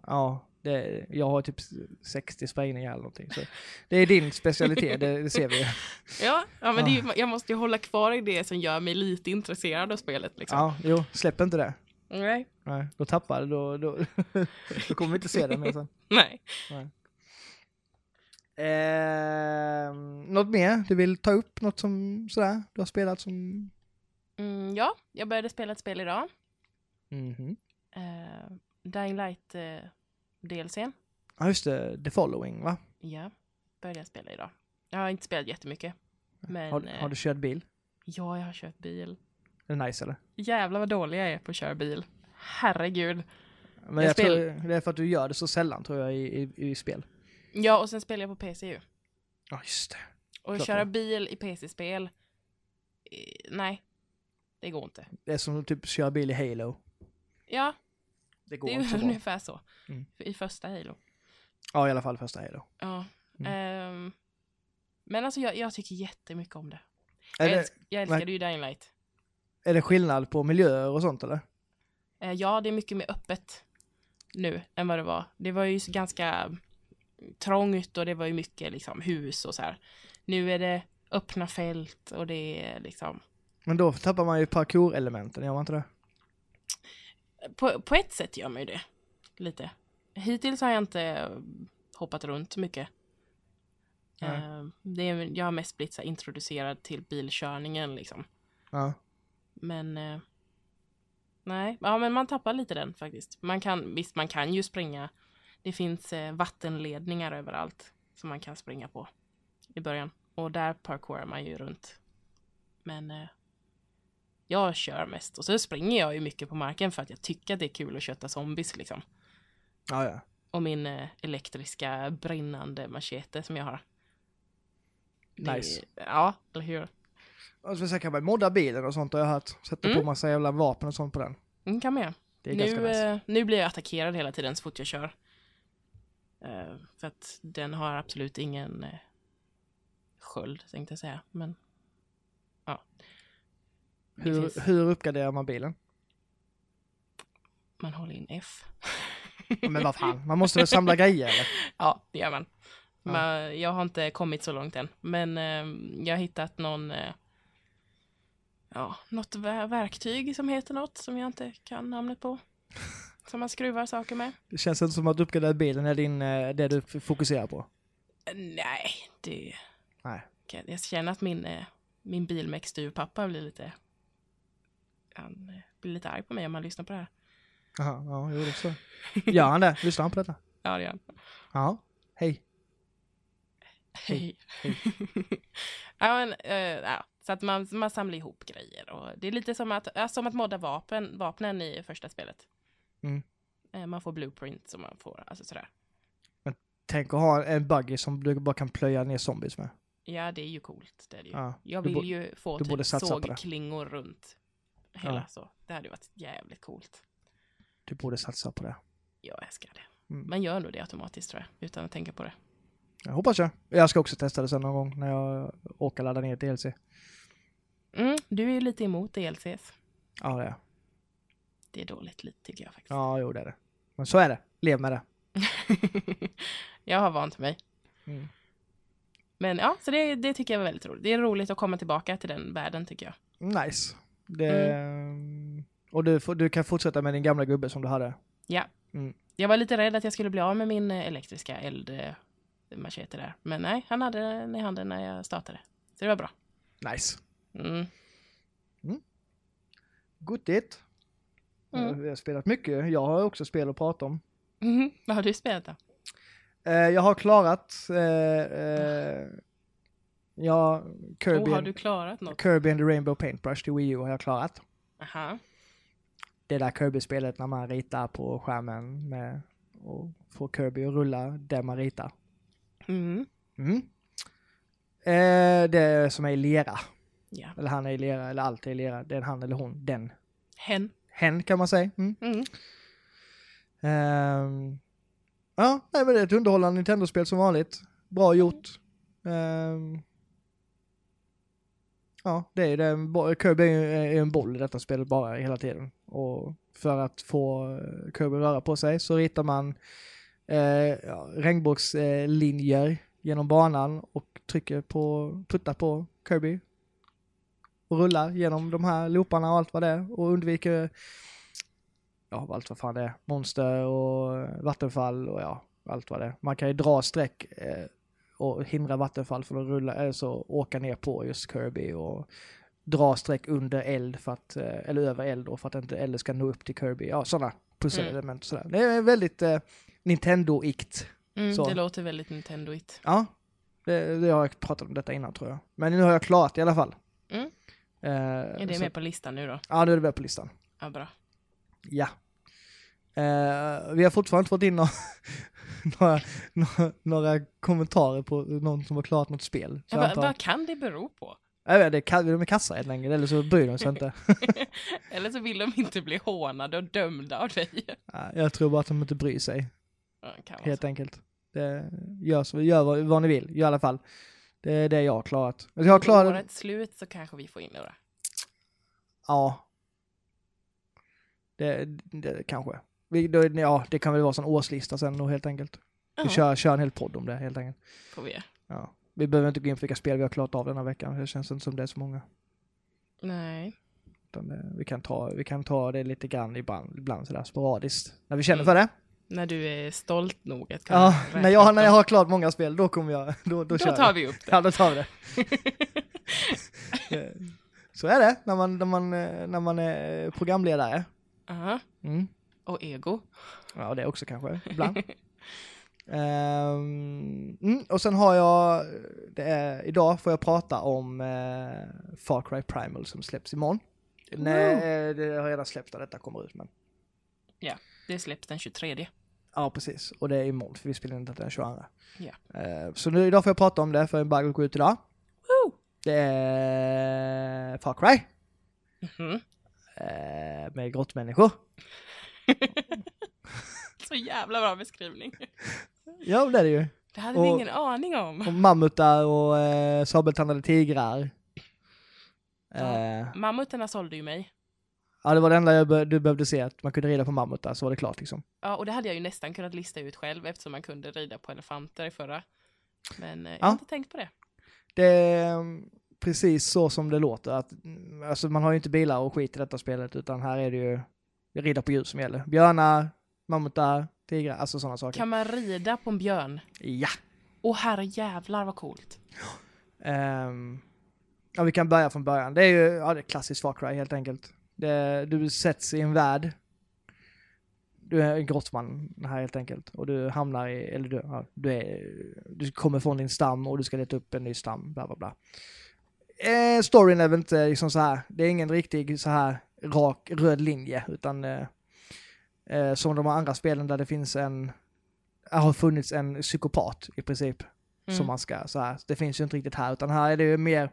Ja, det, jag har typ 60 sprängningar eller någonting. Så det är din specialitet, det, det ser vi. Ja, ja men det är, ju- jag måste ju hålla kvar i det som gör mig lite intresserad av spelet liksom. Ja, jo, släpp inte det. Nej. Nej, då tappar du, då, då, då kommer vi inte se det mer sen. Nej. Eh, något mer du vill ta upp? Något som sådär du har spelat som... Mm, ja, jag började spela ett spel idag. Mhm. Uh, Dying Light uh, DLCn. Ja just det, The Following va? Ja, började jag spela idag. Jag har inte spelat jättemycket. Men Har, har du kört bil? ja, jag har kört bil. Är det nice eller? Jävlar vad dålig jag är på att köra bil. Herregud. Men Jag jag, tror det är för att du gör det så sällan tror jag i, i, i spel. Ja, och sen spelar jag på PC ju. Ja just det. Och Klart köra det. bil i PC-spel, eh, nej, det går inte. Det är som att typ köra bil i Halo. Ja, Det går det inte så bra. ungefär så. Mm. I första Halo. Ja i alla fall första Halo. Ja. Mm. ehm, men alltså jag, jag tycker jättemycket om det. Är Jag, det, älsk, jag älskade ju Dying Light. är det skillnad på miljöer och sånt eller? Eh, ja, det är mycket mer öppet nu än vad det var. Det var ju ganska trångt och det var ju mycket liksom hus och så här. Nu är det öppna fält och det är liksom Men då tappar man ju parkour-elementen, gör man inte det? På, på ett sätt gör man ju det. Lite. Hittills har jag inte hoppat runt mycket. Eh, det är, jag har mest blivit så introducerad till bilkörningen liksom. Ja. Men eh, nej, ja men man tappar lite den faktiskt. Man kan, visst man kan ju springa. Det finns eh, vattenledningar överallt som man kan springa på i början. Och där parkourar man ju runt. Men jag kör mest och så springer jag ju mycket på marken för att jag tycker att det är kul att kötta zombies liksom. Ja, ja. Och min eh, elektriska brinnande machete som jag har. Det- Nice. Ja, eller hur? Och så kan man modda bilen och sånt har jag hört. Sätta Mm. på massa jävla vapen och sånt på den. Mm, kan med. Det är ganska nu, nice. eh, nu blir jag attackerad hela tiden så fort jag kör. Eh, för att den har absolut ingen eh, sköld, tänkte jag säga. Men ja. Det Hur, hur uppgraderar man bilen? Man håller in F. Men vad fan, man måste väl samla grejer eller? Ja, det gör man. Ja. Men jag har inte kommit så långt än. Men eh, jag har hittat någon, eh, ja, något ver- verktyg som heter något som jag inte kan namnet på. Som man skruvar saker med. Det känns inte som att uppgradera bilen är din, eh, det du fokuserar på. Eh, Nej, det... Nej. Jag känner att min, eh, min bilmäckstuvpappa blir lite... Han eh, blir lite arg på mig om han lyssnar på det här. Jaha, ja, jo det så. Gör han det? Lyssnar han på detta? Ja, det gör han. Ja. Hej. Hej. ja, men, eh, ja, så att man, man samlar ihop grejer. Och det är lite som att, ja, som att modda vapen, vapnen i första spelet. Mm. Eh, Man får blueprint som man får, alltså sådär. Tänk att ha en buggy som du bara kan plöja ner zombies med. Ja, det är ju coolt. Det är det ju. Ja, Jag vill ju få typ sågklingor runt hela Ja. så. Det hade ju varit jävligt coolt. Du borde satsa på det. Jag älskar det. Mm. Man gör nog det automatiskt tror jag, utan att tänka på det. Jag hoppas jag. Jag ska också testa det sen någon gång när jag åker ladda ner DLC. Mm, du är ju lite emot DLCs. Ja, det är. Det är dåligt lite tycker jag faktiskt. Ja, jo det är det. Men så är det. Lev med det. jag har vant mig. Mm. Men ja, så det, det tycker jag var väldigt roligt. Det är roligt att komma tillbaka till den världen tycker jag. Nice. Det... Och du, du kan fortsätta med din gamla gubbe som du hade. Ja. Mm. Jag var lite rädd att jag skulle bli av med min eh, elektriska eldmachete där. Men nej, han hade den i handen när jag startade. Så det var bra. Nice. Mm. Gottigt. Mm. Vi har spelat mycket. Jag har också spel att prata om. Mhm. Vad har du spelat då? Eh, jag har klarat... Eh, eh, ja, Kirby, Oh, har du klarat något? Kirby and the Rainbow Paintbrush till Wii U har jag klarat. Aha. Det där Kirby-spelet när man ritar på skärmen med och får Kirby att rulla det man ritar. Mm. Mm. Eh, det som är i lera. Ja. Eller han är i lera, eller allt är i lera. Det är han eller hon. Den. Hen. Hen kan man säga. Mm. Ehm, ja, nej, men det är ett underhållande Nintendo-spel som vanligt. Bra gjort. Ehm, ja, det är det. Kirby är ju en boll i detta spelet bara hela tiden. Och för att få eh, Kirby att röra på sig så ritar man eh, ja, regnbågslinjer eh, genom banan och trycker på, puttar på Kirby. Och rullar genom de här looparna och allt vad det är och undviker ja, allt vad fan det är. Monster och eh, vattenfall och ja, allt vad det är. Man kan ju dra streck eh, och hindra vattenfall från att rulla, eller så åka ner på just Kirby och dra streck under eld för att, eh, eller över eld då för att inte elden ska nå upp till Kirby. Ja, sådana pusselelement och sådär. Det är väldigt eh, Nintendo-ikt. Mm, det låter väldigt Nintendo-igt. Ja, det, det har jag pratat om detta innan tror jag. Men nu har jag klarat i alla fall. Mm. Eh, Är det så- med på listan nu då? Ja, nu är det med på listan. Ja, bra. Ja. Eh, vi har fortfarande inte fått in några, några, några, några kommentarer på någon som har klarat något spel. Ja, vad, vad kan det bero på? Jag vet, det är, ka- de är kassa helt enkelt, eller så bryr de sig inte. Eller så vill de inte bli hånade och dömda av dig. Jag tror bara att de inte bryr sig, Ja, kan helt så. enkelt. Det, gör, så, gör vad, vad ni vill, i alla fall. Det är det jag har klarat. Jag har klarat, årets slut så kanske vi får in några. ja. Det, det kanske. Vi, ja, det kan väl vara en årslista sen då helt enkelt. Vi Ja, kör, kör en hel podd om det helt enkelt. får vi. Ja. Vi behöver inte gå in på vilka spel vi har klarat av den här veckan. Det känns inte som det är så många. Nej. Utan det, vi, kan ta, vi kan ta det lite grann ibland, ibland sådär sporadiskt. När vi känner Mm. för det. När du är stolt nog att kunna Ja, när jag, när jag har klarat många spel, då kommer jag, då, då, kör Då tar jag. vi upp det. Ja, då tar vi det. Eh, Så är det när man, när man, eh, när man är programledare. Aha. Mm. Och ego. Ja, det också kanske, ibland. Ehm, mm, och sen har jag, är, idag får jag prata om uh, Far Cry Primal som släpps imorgon. Nej, det har redan släppts när detta kommer ut men. Det släpps den 23. Ja, precis. Och det är imorgon för vi spelar in detta den 22. Ja. Eh, så nu, idag får jag prata om det för embargot går ut idag. Woo! Det är Far Cry Mhm. eh, med grottmänniskor. Så jävla bra beskrivning. Ja, det är det ju. Det hade vi Och- ingen aning om. Och mammutar och eh, sabeltandade tigrar. Eh, Mammutarna sålde ju mig. ja, det var det enda jag be- du behövde se, att man kunde rida på mammutar, så var det klart liksom. Ja, och det hade jag ju nästan kunnat lista ut själv eftersom man kunde rida på elefanter i förra. Men eh, jag Ja. har inte tänkt på det. Det är mm, precis så som det låter. Att, mm, alltså man har ju inte bilar och skit i detta spelet, utan här är det ju rida på djur som gäller. Björnar, mammutar, tigrar, alltså sådana saker. Kan man rida på en björn? Ja. Åh herre jävlar vad coolt. Ehm, ja, vi kan börja från början. Det är ju ja, det är klassiskt Far Cry helt enkelt. Det, du sätts i en värld. Du är en grottman här helt enkelt. Och du hamnar i, eller du, ja, du, är, du kommer från din stam och du ska leta upp en ny stam, bla bla bla. Eh, storyn är väl inte liksom så här, det är ingen riktig så här rak röd linje, utan eh, eh, som de andra spelen där det finns en, har funnits en psykopat i princip Mm. som man ska så här. Det finns ju inte riktigt här, utan här är det ju mer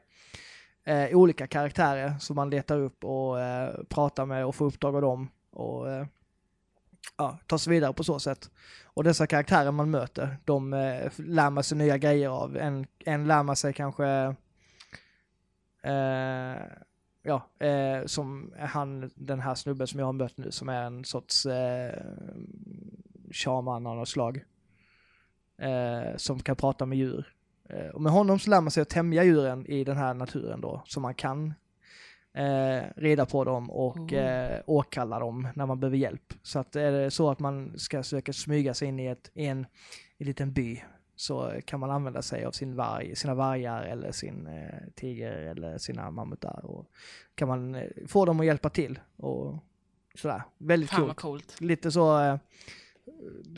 eh, olika karaktärer som man letar upp och eh, pratar med och får uppdrag av dem och eh, ja, tar sig vidare på så sätt. Och dessa karaktärer man möter, de eh, lär man sig nya grejer av. En, en lär man sig kanske eh, ja, eh, som han, den här snubben som jag har mött nu som är en sorts eh, shaman av något slag eh, som kan prata med djur. Eh, och med honom så lär man sig att tämja djuren i den här naturen då, så man kan eh, rida på dem och Oh. eh, åkalla dem när man behöver hjälp. Så att är det så att man ska söka smyga sig in i, ett, i en, i en liten by så kan man använda sig av sin varg, sina vargar eller sin eh, tiger eller sina mammutar och kan man eh, få dem att hjälpa till och sådär. Väldigt Fan coolt coolt. lite så eh,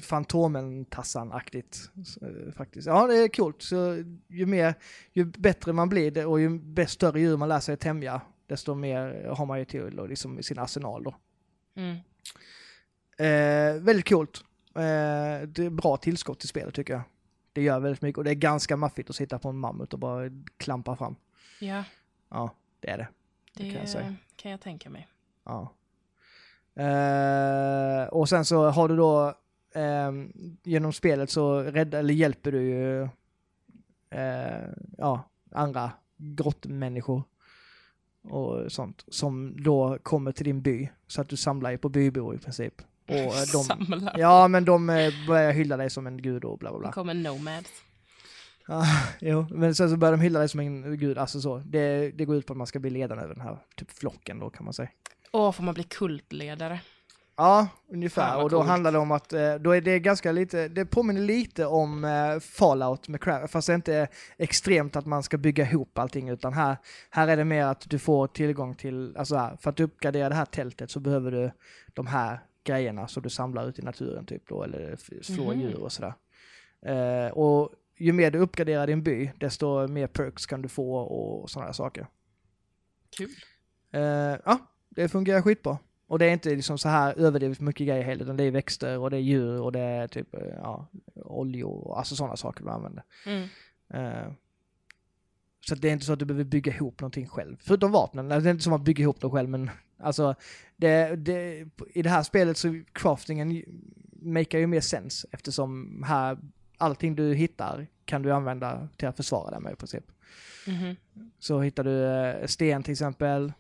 Fantomen-Tassan-aktigt eh, faktiskt. Ja, det är coolt. Så ju mer, ju bättre man blir det och ju större djur man lär sig tämja, desto mer har man ju till och liksom i sin arsenal då. Mm. Eh, väldigt coolt. Eh, det är bra tillskott till spelet tycker jag. Det gör väldigt mycket och det är ganska maffigt att sitta på en mammut och bara klampa fram. Ja, Ja, det är det. det kan jag säga. kan jag tänka mig. Ja. Eh, och sen så har du då ehm, genom spelet så räddar, eller hjälper du ju eh, ja, andra grottmänniskor och sånt som då kommer till din by. Så att du samlar ju på bybor i princip. Och eh, de, Samla. ja men de eh, börjar hylla dig som en gud och bla bla Det bla. kommer nomads. Ja, jo, men sen så börjar de hylla dig som en gud, alltså så. Det, det går ut på att man ska bli ledare över den här typ flocken då kan man säga. Åh, får man bli kultledare? Ja, ungefär. Och då coolt. handlar det om att, eh, då är det ganska lite, det påminner lite om Fallout med Crash, fast det är inte extremt att man ska bygga ihop allting, utan här, här är det mer att du får tillgång till, alltså här, för att uppgradera det här tältet så behöver du de här grejerna som du samlar ut i naturen typ då, eller f- slå Mhm. djur och sådär. Eh, och ju mer du uppgraderar din by, desto mer perks kan du få och sådana saker. Kul. Eh, ja, det fungerar skitbra. Och det är inte liksom så här överdrivet mycket grejer heller, utan det är växter och det är djur och det är typ, eh, ja, oljor och alltså sådana saker du använder. Mm. Eh, så det är inte så att du behöver bygga ihop någonting själv. Förutom vapnen, det är inte som att bygga ihop dem själv, men alltså, det, det, i det här spelet så craftingen makar ju mer sens eftersom här, allting du hittar kan du använda till att försvara dig med i princip. Mhm. Så hittar du eh, sten till exempel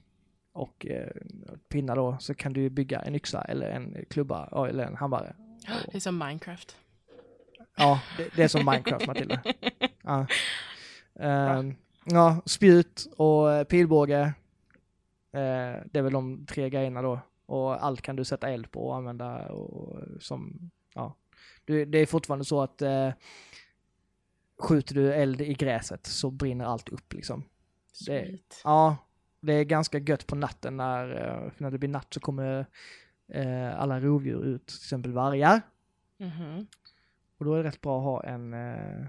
och eh, pinnar då så kan du bygga en yxa eller en klubba eller en hammare. Det är som Minecraft. Ja, det, det är som Minecraft Matilda. Ja. Ehm, ja, spjut och eh, pilbåge. Eh, det är väl de tre grejerna då. Och allt kan du sätta eld på och använda och som, ja. Det är fortfarande så att eh, skjuter du eld i gräset så brinner allt upp liksom. Det-. Ja, det är ganska gött på natten när, när det blir natt så kommer eh, alla rovdjur ut, till exempel vargar. Mhm. Och då är det rätt bra att ha en, eh,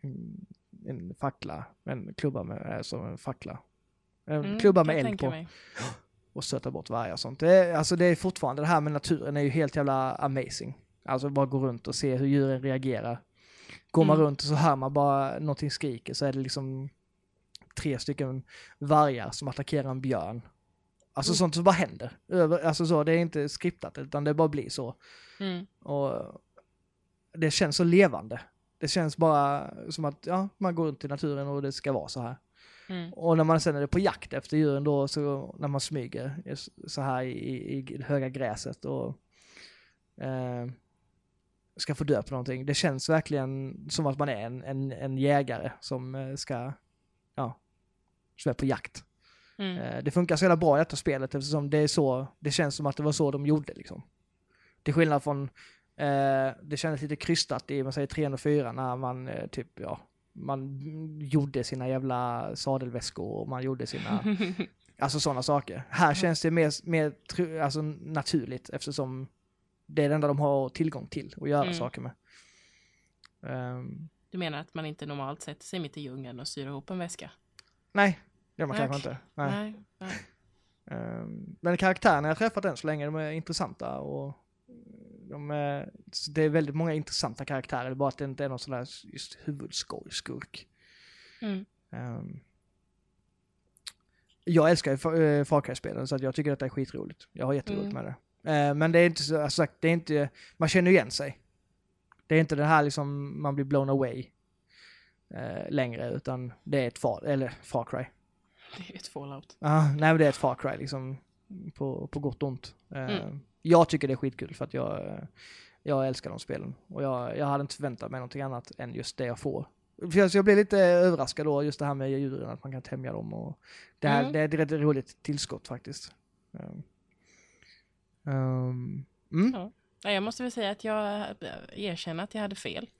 en, en fackla, en klubba med, alltså en fackla. En Mm, klubba med eld på mig. och stöta bort vargar och sånt. Det är, alltså det är fortfarande, det här med naturen är ju helt jävla amazing. Alltså bara gå runt och se hur djuren reagerar. Går man Mm. runt och så hör man bara någonting skriker så är det liksom tre stycken vargar som attackerar en björn. Alltså Mm. sånt som bara händer. Över, alltså så, det är inte skriptat utan det bara blir så. Mm. Och det känns så levande. Det känns bara som att ja, man går runt i naturen och det ska vara så här. Mm. Och när man sen är på jakt efter djuren då, så när man smyger så här i, i, i höga gräset och eh, ska få dö på någonting. Det känns verkligen som att man är en, en, en jägare som eh, ska, ja, som är på jakt. Mm. Eh, Det funkar så jävla bra i detta spelet eftersom det är så, det känns som att det var så de gjorde liksom. Till skillnad från, eh, det kändes lite krystat i, man säger 304 när man eh, typ, ja, man gjorde sina jävla sadelväskor och man gjorde sina, alltså sådana saker. Här känns det mer, mer alltså, naturligt eftersom det är det enda de har tillgång till att göra Mm. saker med. Ehm, Du menar att man inte normalt sätter sig mitt i djungeln och syr ihop en väska? nej, det gör man Nej, kanske inte. Nej. Nej. nej. Ehm, Men karaktärerna jag träffat än så länge, de är intressanta och de är, så det är väldigt många intressanta karaktärer, det är bara att det inte är någon sån där just huvudskurk. Mm. Ehm, jag älskar ju Fa- eh, Far Cry-spelen så jag tycker att det är skitroligt. Jag har jätteroligt Mm. med det. Ehm, men det är inte så, alltså, sagt, det är inte, man känner igen sig. Det är inte det här liksom man blir blown away eh, längre utan det är ett Far, eller Far Cry. Det är ett fallout. Ja, nej men det är ett Far Cry liksom. På, på gott och ont. Eh, Mm. Jag tycker det är skitkul för att jag, jag älskar de spelen. Och jag, jag hade inte förväntat mig någonting annat än just det jag får. För jag, blev lite överraskad då, just det här med djuren, att man kan tämja dem och det, här, Mm. det är ett rätt roligt tillskott faktiskt. Um, mm. Ja. Jag måste väl säga att jag erkänner att jag hade fel.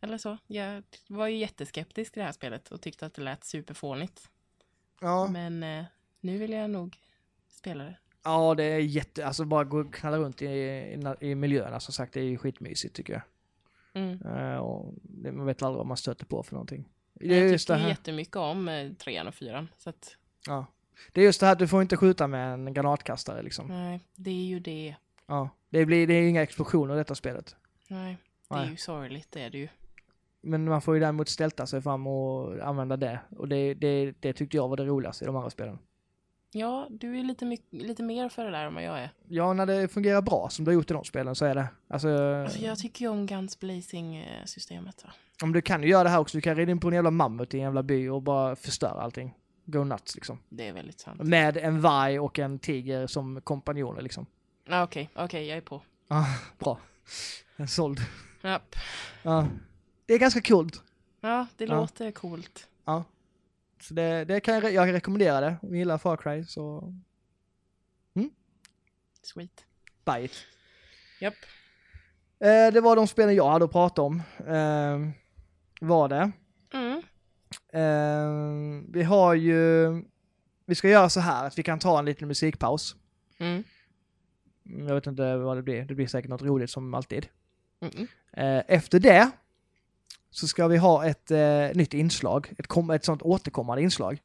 Eller så. Jag var ju jätteskeptisk till det här spelet och tyckte att det lät superfånigt. ja. Men eh, nu vill jag nog spela det. Ja, det är jätte, alltså bara gå och knalla runt i, i, i miljöerna som sagt, det är ju skitmysigt tycker jag. Mm. Eh, och det, man vet aldrig vad man stöter på för någonting. Det är Jag just det tycker här. jättemycket om eh, trean och fyran. Så att, Ja. Det är just det här att du får inte skjuta med en granatkastare liksom. nej, det är ju det. Ja. Det, blir, det är inga explosioner i detta spelet. Nej, det är Nej. ju sorgligt, det är det ju. Men man får ju däremot stälta sig fram och använda det. Och det, det, det tyckte jag var det roligaste i de andra spelen. Ja, du är lite, lite mer för det där än vad jag är. Ja, när det fungerar bra som du har gjort i de spelen så är det. Alltså, Alltså, jag tycker ju om Guns Blazing-systemet. Va? om du kan ju göra det här också. Du kan rida in på en jävla mammut i en jävla by och bara förstöra allting. Go nuts liksom. Det är väldigt sant. Med en varg och en tiger som kompanjoner liksom. Ah, Okej, okej, jag är på. Ja, bra. En såld. Japp. Ja. Det är ganska coolt. Ja, det låter coolt. Ja. Så det, det kan jag, jag rekommendera det. Om ni gillar Far Cry så Sweet. buy it. Japp. Eh, det var de spelen jag hade att prata om. Eh, var det. Mm. Eh, vi har ju... Vi ska göra så här att vi kan ta en liten musikpaus. Mm. Mm, Jag vet inte vad det blir. Det blir säkert något roligt som alltid. Mm. Efter det så ska vi ha ett eh, nytt inslag. Ett, kom, ett sånt återkommande inslag.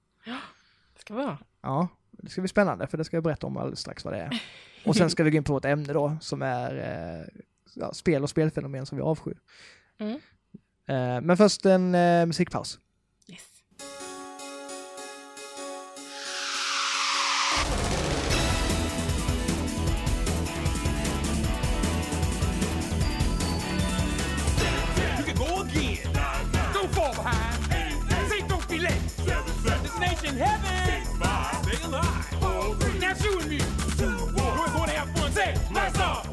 Ska vi ha? Ja, det ska bli spännande för det ska jag berätta om alldeles strax vad det är. Och sen ska vi gå in på ett ämne då som är eh, ja, spel och spelfenomen som vi avskyr. Mm. Eh, men först en eh, musikpaus. Destination heaven. Stay alive. Now shooting me. Two, We're going to have fun. Say, blast off.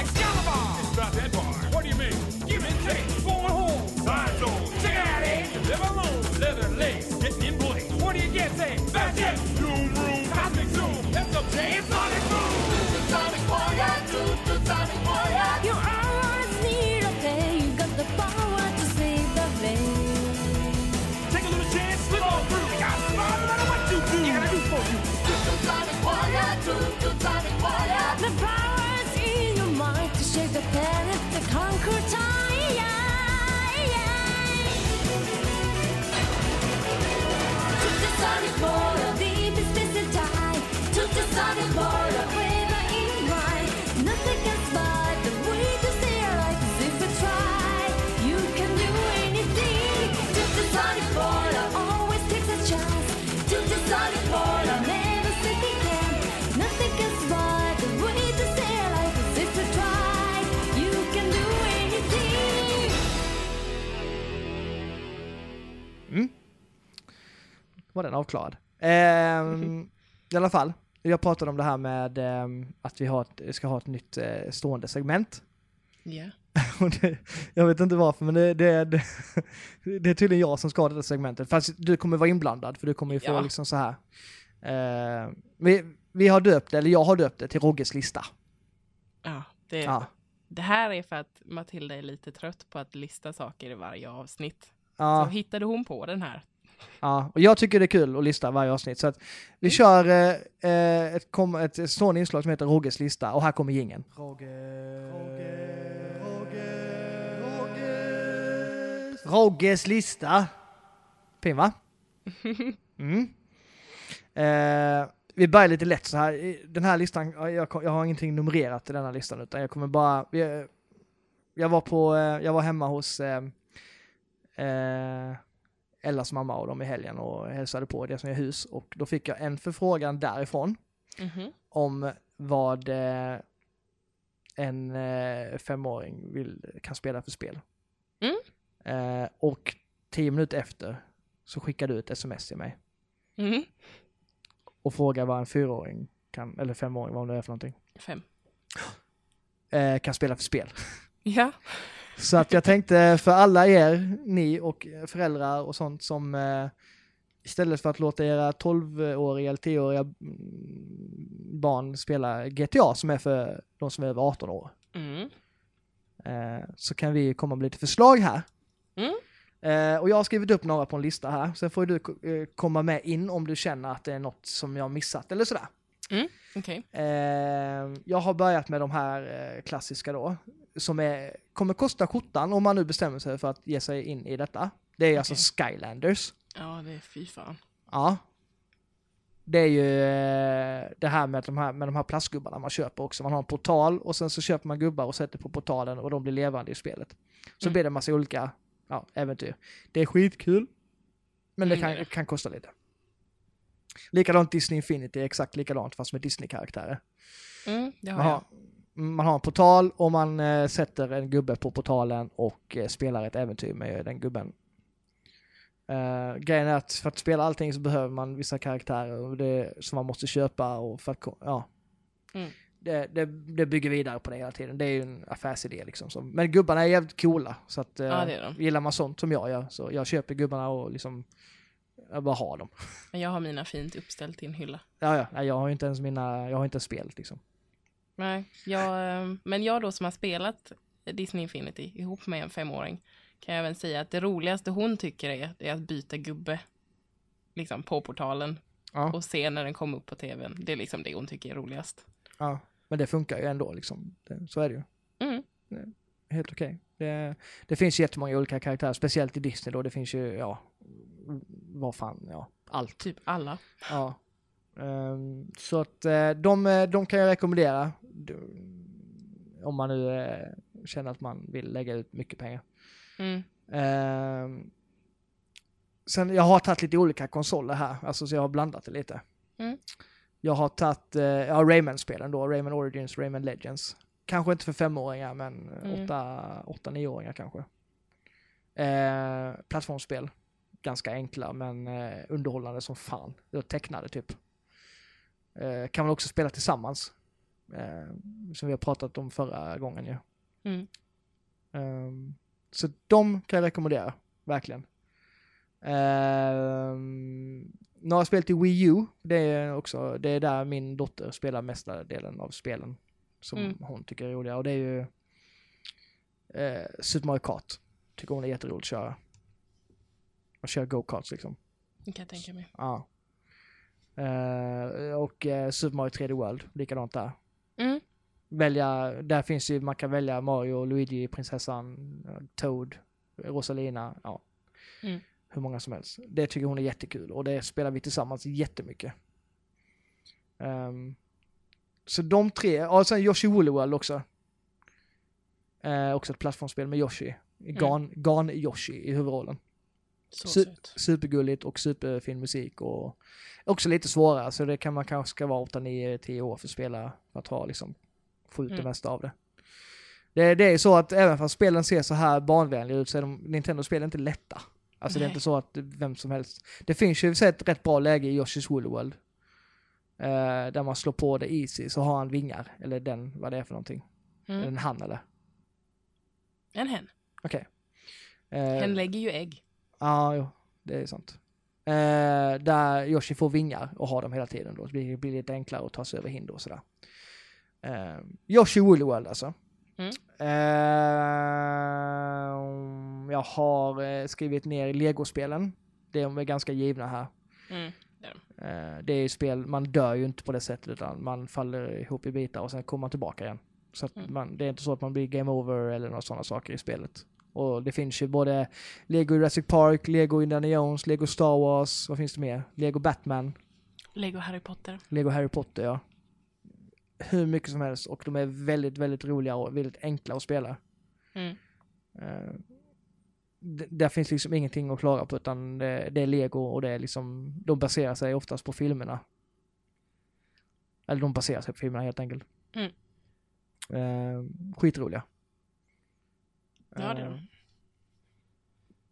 Excalibur. It's about that bar. What do you mean? Give me chase. Going home. Time zone. Check it out, eh? Live alone. Leather lace. Getting in place. What do you get? Say, back it. Zoom room. Cosmic zoom. That's up, Jay. It's Sonic Boom. Sonic Warrior. Sonic var den avklarad. Ehm, I alla fall, jag pratade om det här med ehm, att vi har ett, ska ha ett nytt eh, stående segment. Det, jag vet inte varför, men det, det, det, det är tydligen jag som ska ha det segmentet. Fast du kommer vara inblandad, för du kommer ju få Ja. liksom så här. Eh, vi, vi har döpt det, eller jag har döpt det till Rogges lista. Ja, det, Ja. det här är för att Matilda är lite trött på att lista saker i varje avsnitt. Så Ja, hittade hon på den här. Ja, och jag tycker det är kul att lista varje avsnitt. Så att vi Mm. kör eh, eh, ett, kom, ett stående inslag som heter Rogges lista, och här kommer jingeln. Rogges lista. Fin va? Mm. Eh, vi börjar lite lätt så här. Den här listan, ja, jag, jag har ingenting numrerat i denna listan utan jag kommer bara, jag, jag var på, eh, jag var hemma hos eh, eh, Ellas mamma och dem i helgen och hälsade på det som är hus och då fick jag en förfrågan därifrån Mhm. om vad eh, en eh, femåring vill, kan spela för spel. Mm. Eh, och tio minuter efter så skickade du ett sms till mig Mhm. och frågade vad en fyraåring kan, eller femåring, vad det är för någonting, Fem. eh, kan spela för spel. Ja. Så att jag tänkte för alla er, ni och föräldrar och sånt som eh, istället för att låta era 12-åriga eller 10-åriga mm, barn spela GTA som är för de som är över 18 år. Mm. Eh, så kan vi komma med lite förslag här. Mm. Eh, och jag har skrivit upp några på en lista här, sen får du eh, komma med in om du känner att det är något som jag har missat eller sådär. Okej. Eh, jag har börjat med de här klassiska då, som är, kommer kosta skjortan om man nu bestämmer sig för att ge sig in i detta. Det är alltså Skylanders. Ja, det är fy fan. Ja. Det är ju eh, det här med de här, med de här plastgubbarna man köper också. Man har en portal och sen så köper man gubbar och sätter på portalen och de blir levande i spelet. Så Mm. blir det en massa olika ja, äventyr. Det är skitkul. Men det Mm, kan, kan kosta lite. Likadant Disney Infinity exakt likadant fast med Disney-karaktärer. Mm, det har Man har, man har en portal och man eh, sätter en gubbe på portalen och eh, spelar ett äventyr med den gubben. Uh, grejen är att för att spela allting så behöver man vissa karaktärer och det, som man måste köpa och för att, ja. Mm. Det, det, det bygger vidare på det hela tiden. Det är ju en affärsidé liksom. Så. Men gubbarna är jävligt coola. Så att, eh, Ja, gillar man sånt som jag gör så jag köper gubbarna och liksom, jag bara har dem. Men jag har mina fint uppställt i en hylla. Ja, ja, jag har ju inte ens mina, jag har inte spelat liksom. Nej, jag, eh, men jag då som har spelat Disney Infinity ihop med en femåring kan jag även säga att det roligaste hon tycker är, är att byta gubbe liksom på portalen Ja. och se när den kommer upp på tvn. Det är liksom det hon tycker är roligast. Ja, men det funkar ju ändå liksom. Så är det ju. Mm. Helt okej. Det, det finns jättemånga olika karaktärer, speciellt i Disney då. Det finns ju, ja, vad fan, ja, allt. Typ alla. Ja. Ehm, så att eh, de, eh, de kan jag rekommendera. Om man nu eh, känner att man vill lägga ut mycket pengar. Mm. Ehm, sen, jag har tagit lite olika konsoler här, alltså så jag har blandat det lite. Mm. Jag har tagit, ja, Rayman-spelen då, Rayman Origins, Rayman Legends. Kanske inte för femåringar, men Mm. åtta, åtta, nioåringar kanske. Eh, plattformsspel, ganska enkla men eh, underhållande som fan. Är tecknade typ. Eh, kan man också spela tillsammans. Eh, som vi har pratat om förra gången ju. Mm. Ehm, så de kan jag rekommendera, verkligen. Um, några spel till Wii U, det är också, det är där min dotter spelar mesta delen av spelen som Mm. hon tycker är roliga och det är ju uh, Super Mario Kart. Tycker hon är jätteroligt att köra. Och köra go-karts liksom. Det kan jag tänka mig. Ja. Eh, och eh, Super Mario 3D World, likadant där Mm. välja, där finns ju, man kan välja Mario, Luigi, prinsessan, Toad, Rosalina, ja. Mm. Hur många som helst. Det tycker hon är jättekul och det spelar vi tillsammans jättemycket. Ehm, så de tre, och sen Yoshi Woolly World också. Eh, också ett plattformsspel med Yoshi. Gan, Gan Yoshi i huvudrollen. Su- söt. Supergulligt och superfin musik och också lite svårare så det kan man kanske ska vara 8, 9, 10 år för att spela för att ha liksom få ut det Mm. mesta av det. det. Det är så att även fast spelen ser så här barnvänliga ut så är de Nintendo-spel inte lätta. Alltså det är Nej. inte så att vem som helst. Det finns ju ett rätt bra läge i Yoshi's Woolly World. Eh, där man slår på det easy så har han vingar. Eller den, vad det är för någonting. Det Mm. en han eller? En hen. Okej. Eh, Hen lägger ju ägg. Ja, jo, det är sant. Eh, där Yoshi får vingar och har dem hela tiden då. Det blir, blir lite enklare att ta sig över hinder och sådär. Eh, Yoshi Woolly World alltså. Mm. Eh, jag har eh, skrivit ner Lego-spelen. De är ganska givna här. Mm. Eh, det är ju spel, man dör ju inte på det sättet utan man faller ihop i bitar och sen kommer man tillbaka igen. Så Mm. man, det är inte så att man blir game over eller några sådana saker i spelet. Och det finns ju både Lego Jurassic Park, Lego Indiana Jones, Lego Star Wars, vad finns det mer? Lego Batman, Lego Harry Potter. Lego Harry Potter ja. Hur mycket som helst och de är väldigt, väldigt roliga och väldigt enkla att spela. Mm. Eh, där finns liksom ingenting att klaga på utan det, det är lego och det är liksom, de baserar sig oftast på filmerna. Eller de baserar sig på filmerna helt enkelt. Mm. Eh, skitroliga. Ja, det är Eh, de.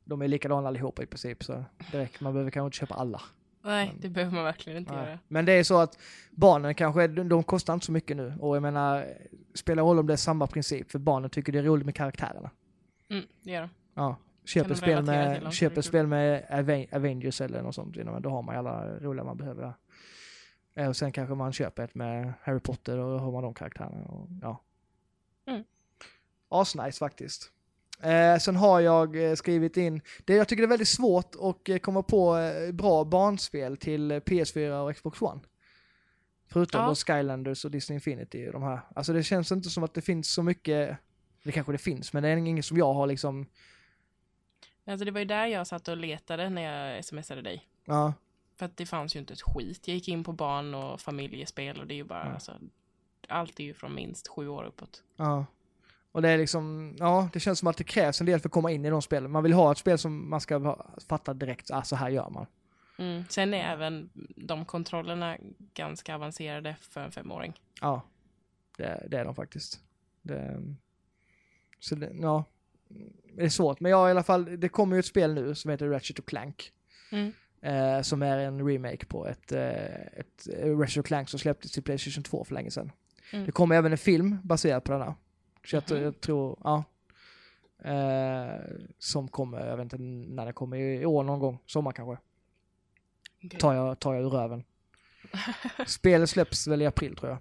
de är likadana allihopa i princip så räcker, man behöver kanske inte köpa alla. Nej, men- det behöver man verkligen inte Nej. göra. Men det är så att barnen kanske, de, kostar inte så mycket nu och jag menar, spelar roll om det är samma princip för barnen tycker det är roligt med karaktärerna. Mm, det gör de. Ja, köper de spel med, kul. spel med Aven- Avengers eller något sånt, då har man alla roliga man behöver där. Eh, Och sen kanske man köper ett med Harry Potter och då har man de karaktärerna. Och, ja. Mm. Asnice faktiskt. Eh, sen har jag eh, skrivit in, det jag tycker det är väldigt svårt att eh, komma på eh, bra barnspel till eh, PS4 och Xbox One. Förutom Ja. då Skylanders och Disney Infinity och de här. Alltså det känns inte som att det finns så mycket, det kanske det finns, men det är inget som jag har liksom, Alltså det var ju där jag satt och letade när jag smsade dig. ja. För att det fanns ju inte ett skit. Jag gick in på barn och familjespel och det är ju bara, Ja. alltså, allt är ju från minst sju år uppåt. Ja. Och det är liksom, ja, det känns som att det krävs en del för att komma in i de spelen. Man vill ha ett spel som man ska fatta direkt, ah, så här gör man. Mm. Sen är även de kontrollerna ganska avancerade för en femåring. Ja, det, det är de faktiskt. Det, så det, ja, det är svårt. Men ja, i alla fall, det kommer ju ett spel nu som heter Ratchet Clank. Mm. Eh, som är en remake på ett, eh, ett eh, Ratchet Clank som släpptes till Playstation 2 för länge sedan. Mm. Det kommer även en film baserad på denna. Så jag, Mhm. jag tror, ja. Eh, som kommer, jag vet inte när det kommer, i år någon gång, sommar kanske. Okej. Tar jag, tar jag ur röven. Spelet släpps väl i april tror jag.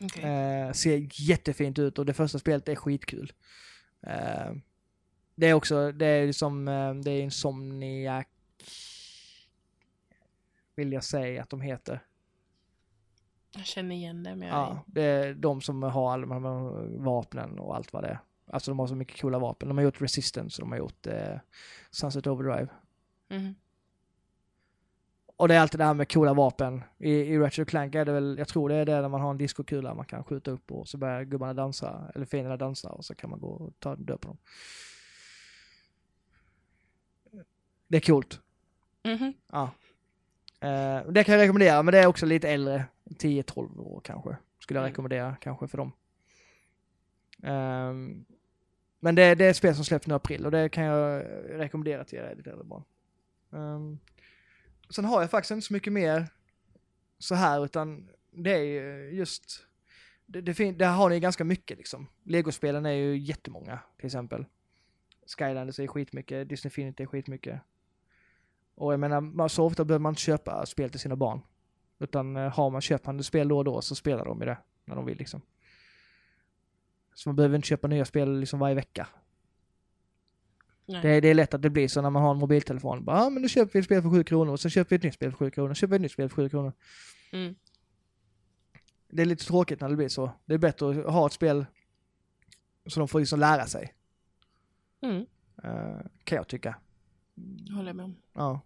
Okej. Eh, ser jättefint ut och det första spelet är skitkul. Eh, det är också, det är liksom, eh, det är Insomniac vill jag säga att de heter. Jag känner igen det, men jag... Ja, det är de som har alla de här vapnen och allt vad det är. Alltså de har så mycket coola vapen. De har gjort Resistance och de har gjort eh, Sunset Overdrive. Mhm. Och det är alltid det här med coola vapen. I, i Ratchet Clank är det väl, jag tror det är det där man har en diskokula man kan skjuta upp och så börjar gubbarna dansa, eller fienderna dansa och så kan man gå och ta död på dem. Det är coolt. Mhm. Ja. Eh, det kan jag rekommendera, men det är också lite äldre. 10-12 år kanske. Skulle jag Mm. rekommendera kanske för dem. Ehm, men det, det är ett spel som släpps nu i april och det kan jag rekommendera till era lite äldre barn. Um, sen har jag faktiskt inte så mycket mer så här utan det är ju just det, det där har ni ganska mycket liksom. Legospelen är ju jättemånga till exempel. Skylanders är skitmycket, Disney Infinity är skitmycket. Och jag menar, så ofta behöver man inte köpa spel till sina barn. Utan eh, har man, köper man ett spel då och då så spelar de i det när de vill liksom. Så man behöver inte köpa nya spel liksom varje vecka. Det, det är lätt att det blir så när man har en mobiltelefon. Ja ah, men nu köper vi ett spel för 7 kronor och sen köper vi ett nytt spel för 7 kronor, köper vi ett nytt spel för 7 kronor. Mm. Det är lite tråkigt när det blir så. Det är bättre att ha ett spel så de får liksom lära sig. Mm. eh, kan jag tycka. Håller jag med om. Ja.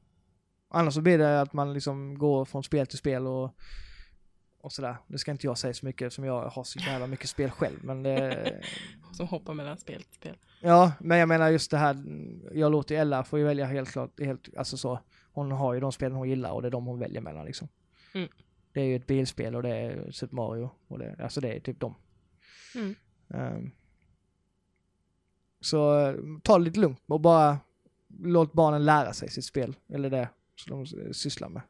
Annars så blir det att man liksom går från spel till spel och, och sådär. Det ska inte jag säga så mycket som jag har så jävla mycket spel själv. Men det, Som hoppar mellan spel till spel. ja, men jag menar just det här. Jag låter Ella få välja helt klart, helt, alltså så. Hon har ju de spelen hon gillar och det är de hon väljer mellan liksom. Mm. Det är ju ett bilspel och det är Super Mario och det, alltså det är typ dem. Mm. Ehm. så ta det lite lugnt och bara låt barnen lära sig sitt spel, eller det som de sysslar med.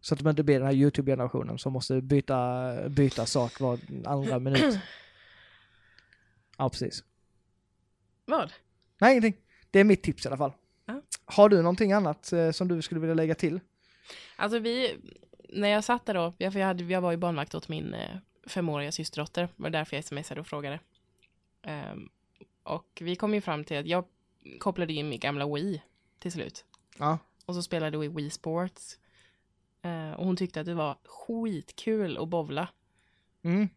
Så att de inte blir den här YouTube-generationen som måste byta, byta sak var andra minut. Ja, precis. Vad? Nej, ingenting. Det är mitt tips i alla fall. Ja. Har du någonting annat eh, som du skulle vilja lägga till? Alltså vi, när jag satt där då, jag, för jag, hade, jag var ju barnvakt åt min eh, femåriga systerdotter, det var därför jag smsade och frågade. Ehm, och vi kom ju fram till att jag kopplade in min gamla Wii till slut. Ja. Och så spelade vi Wii Sports. Eh, och hon tyckte att det var skitkul att bovla. Mm.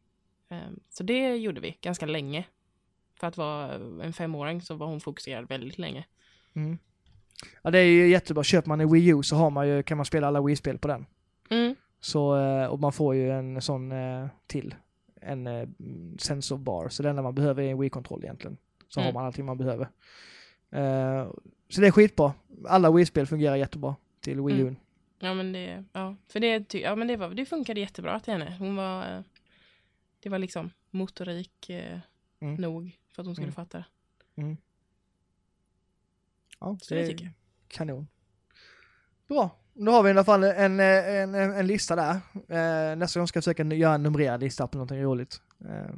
Ehm, så det gjorde vi ganska länge. För att vara en femåring så var hon fokuserad väldigt länge. Mm. Ja, det är ju jättebra. Köper man en Wii U så har man ju, kan man spela alla Wii-spel på den. Mm. Så, eh, och man får ju en sån eh, till. En eh, sensor bar. Så det enda man behöver är en Wii-kontroll egentligen. Så Mm. har man allting man behöver. Eh, så det är skitbra. Alla Wii-spel fungerar jättebra till Wii U. Mm. Ja men det, ja, för det, ja, men det, var, det funkade jättebra till henne. Hon var, eh, det var liksom motorik eh, Mm. nog för att hon skulle Mm. fatta. Ja, Så det tycker jag. Kanon. Bra. Då har vi i alla fall en, eh, en, en, en lista där. Eh, nästa gång ska jag försöka göra en numrerad lista på någonting roligt. Eh,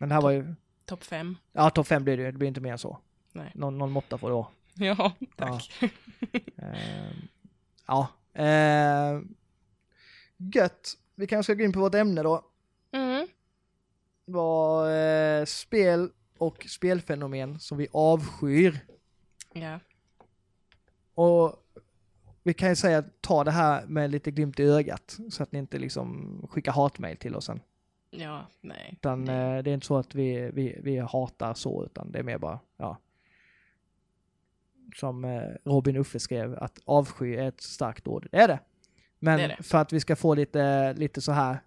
men det här var ju, Topp fem. ja topp fem blir det det blir inte mer än så. Nej. Någon, någon måtta får det vara. Ja, tack. Eh, ja. Eh, gött. Vi kanske ska gå in på vårt ämne då. Mm. Vad eh, spel och spelfenomen som vi avskyr. Ja. Och vi kan ju säga ta det här med lite glimt i ögat så att ni inte liksom skickar hatmejl till oss sen. ja, nej. Utan det, eh, det är inte så att vi, vi, vi hatar så utan det är mer bara, ja. Som eh, Robin Uffe skrev att avsky är ett starkt ord. Det är det. Men Det är det. för att vi ska få lite, lite så här,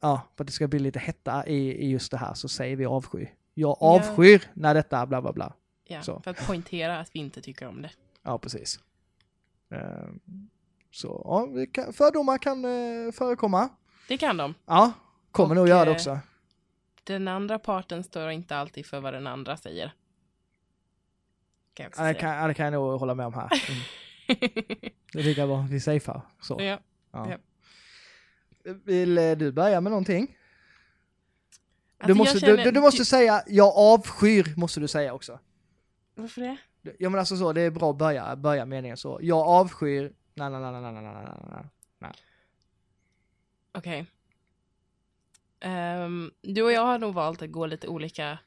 ja, för att det ska bli lite hetta i, i just det här så säger vi avsky. Jag Ja. avskyr när detta bla bla bla. ja, så. för att poängtera att vi inte tycker om det. Ja, precis. Eh, Så ja, fördomar kan eh, förekomma. Det kan de. Ja, kommer Och, nog göra det eh, också. Den andra parten står inte alltid för vad den andra säger. Kan jag också Ja, det, kan, det kan jag nog hålla med om här. Mm. Det är lika bra att vi safear. Så. ja. Ja. ja. Vill eh, du börja med någonting? Alltså, du, jag måste, känner- du, du måste säga jag avskyr, måste du säga också. Varför det? Ja men alltså så, det är bra att börja, börja meningen så. Jag avskyr, na na na na na na na na. Okej. Ehm, du och jag har nog valt att gå lite olika,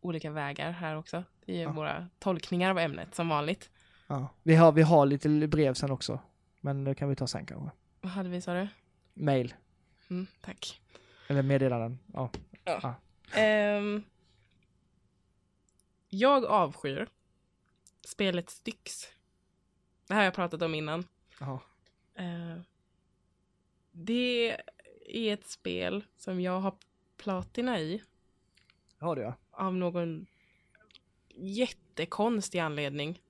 olika vägar här också. Är Ja. våra tolkningar av ämnet som vanligt. Ja. Vi, har, vi har lite brev sen också. Men det kan vi ta sen kanske. Vad hade vi sa du? Mail. Mm, tack. Eller meddelanden. Ja. Ehm, jag avskyr spelet Styx. Det här har jag pratat om innan. Eh, det är ett spel som jag har platina i Har du ja. Av någon jättekonstig anledning.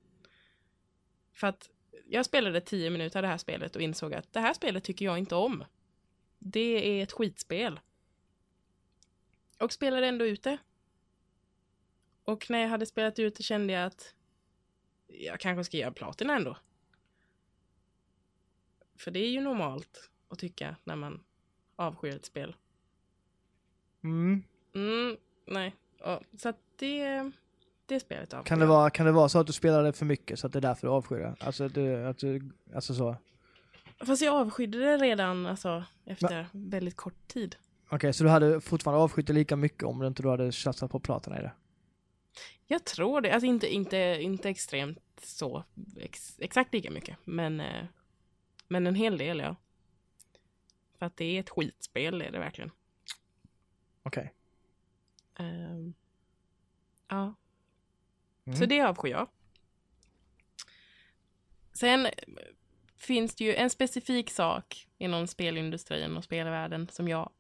För att jag spelade 10 minuter av det här spelet och insåg att det här spelet tycker jag inte om. Det är ett skitspel. Och spelade ändå ut det. Och när jag hade spelat ut det kände jag att jag kanske ska göra platina ändå. För det är ju normalt att tycka när man avskyr ett spel. Mm. Mm, nej. Ja, så att det, det spelet avskyr Kan, det jag. vara, kan det vara så att du spelade för mycket så att det är därför du avskyr det? Alltså, du, att du, alltså så. Fast jag avskydde det redan alltså, efter väldigt kort tid. Okej, så du hade fortfarande avskytt det lika mycket om du inte då hade satsat på platina i det? Jag tror det. Alltså inte, inte, inte extremt så ex, exakt lika mycket. Men, eh, men en hel del ja. För att det är ett skitspel, det är det verkligen. Okej. Ehm, ja. Mm. Så det avskyr jag. Sen eh, finns det ju en specifik sak inom spelindustrin och spelvärlden som jag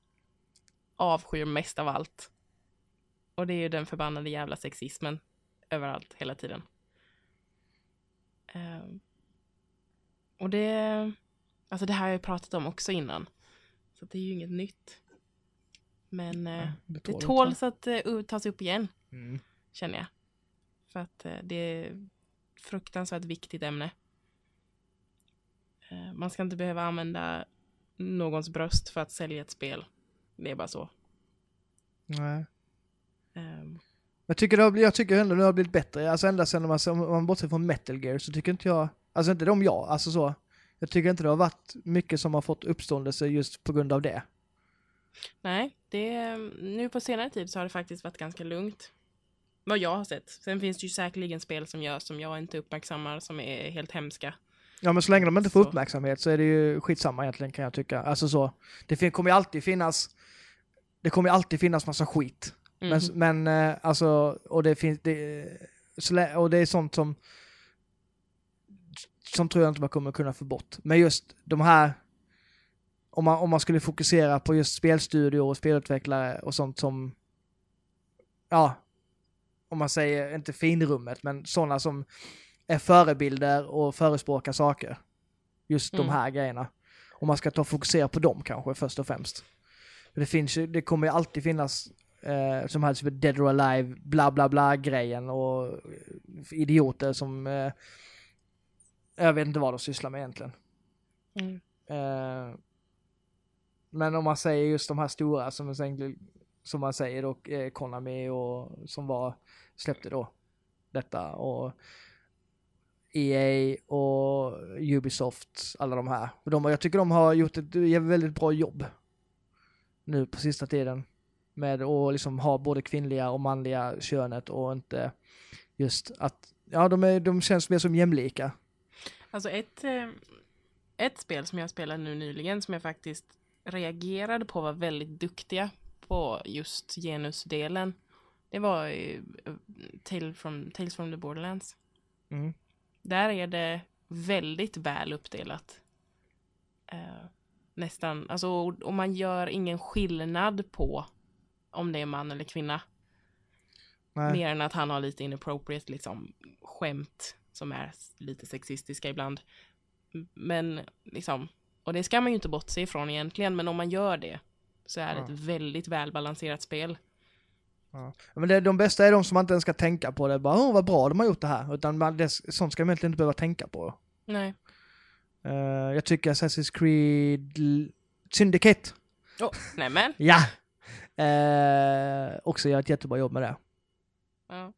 avskyr mest av allt. Och det är ju den förbannade jävla sexismen överallt, hela tiden. Ehm, och det, alltså det här har jag pratat om också innan. Så det är ju inget nytt. Men eh, Ja, det tål tåls att uh, tas upp igen Mm. känner jag. För att eh, det är fruktansvärt viktigt ämne. Eh, man ska inte behöva använda någons bröst för att sälja ett spel. Det är bara så. Nej. Ehm, Jag tycker, det har, jag tycker ändå det har blivit bättre. Alltså ända om man, om man bortser från Metal Gear så tycker inte jag, alltså inte de jag, alltså så. Jag tycker inte det har varit mycket som har fått uppståndelse just på grund av det. Nej, det, nu på senare tid så har det faktiskt varit ganska lugnt. Vad jag har sett. Sen finns det ju säkerligen spel som görs som jag inte uppmärksammar som är helt hemska. Ja men så länge de inte får Så. uppmärksamhet så är det ju skitsamma egentligen kan jag tycka. Alltså så, det kommer ju alltid finnas, det kommer ju alltid finnas massa skit. Mm. Men, men eh, alltså, och det finns, det, och det är sånt som, som tror jag inte man kommer kunna få bort. Men just de här, om man, om man skulle fokusera på just spelstudio och spelutvecklare och sånt som, ja, om man säger, inte finrummet, men sådana som är förebilder och förespråkar saker. Just de Mm. här grejerna. Om man ska ta och fokusera på dem kanske först och främst. För det finns det kommer ju alltid finnas eh, som här typ Dead or Alive, bla bla bla grejen och idioter som eh, jag vet inte vad de sysslar med egentligen. Mm. Eh, men om man säger just de här stora som, som man säger då, eh, Konami och som var, släppte då detta och EA och Ubisoft, alla de här. Och de, jag tycker de har gjort ett väldigt bra jobb nu på sista tiden med att liksom ha både kvinnliga och manliga könet och inte just att, ja de, är, de känns mer som jämlika. Alltså ett, eh, ett spel som jag spelade nu nyligen som jag faktiskt reagerade på var väldigt duktiga på just genusdelen. Det var eh, Tale from, Tales from the Borderlands. Mm. Där är det väldigt väl uppdelat. Eh, nästan, alltså och och man gör ingen skillnad på om det är man eller kvinna. Nej. Mer än att han har lite inappropriate liksom skämt som är lite sexistiska ibland. Men liksom, och det ska man ju inte bortse ifrån egentligen, men om man gör det så är det Ja. ett väldigt välbalanserat spel. Ja. Men det, de bästa är de som man inte ens ska tänka på det. Bara, åh vad bra de har gjort det här. Utan man, det, sånt ska man egentligen inte behöva tänka på. Nej. Eh, jag tycker Assassin's Creed Syndicate, Oh, nämen. ja! Uh, också gör ett jättebra jobb med det. Ja.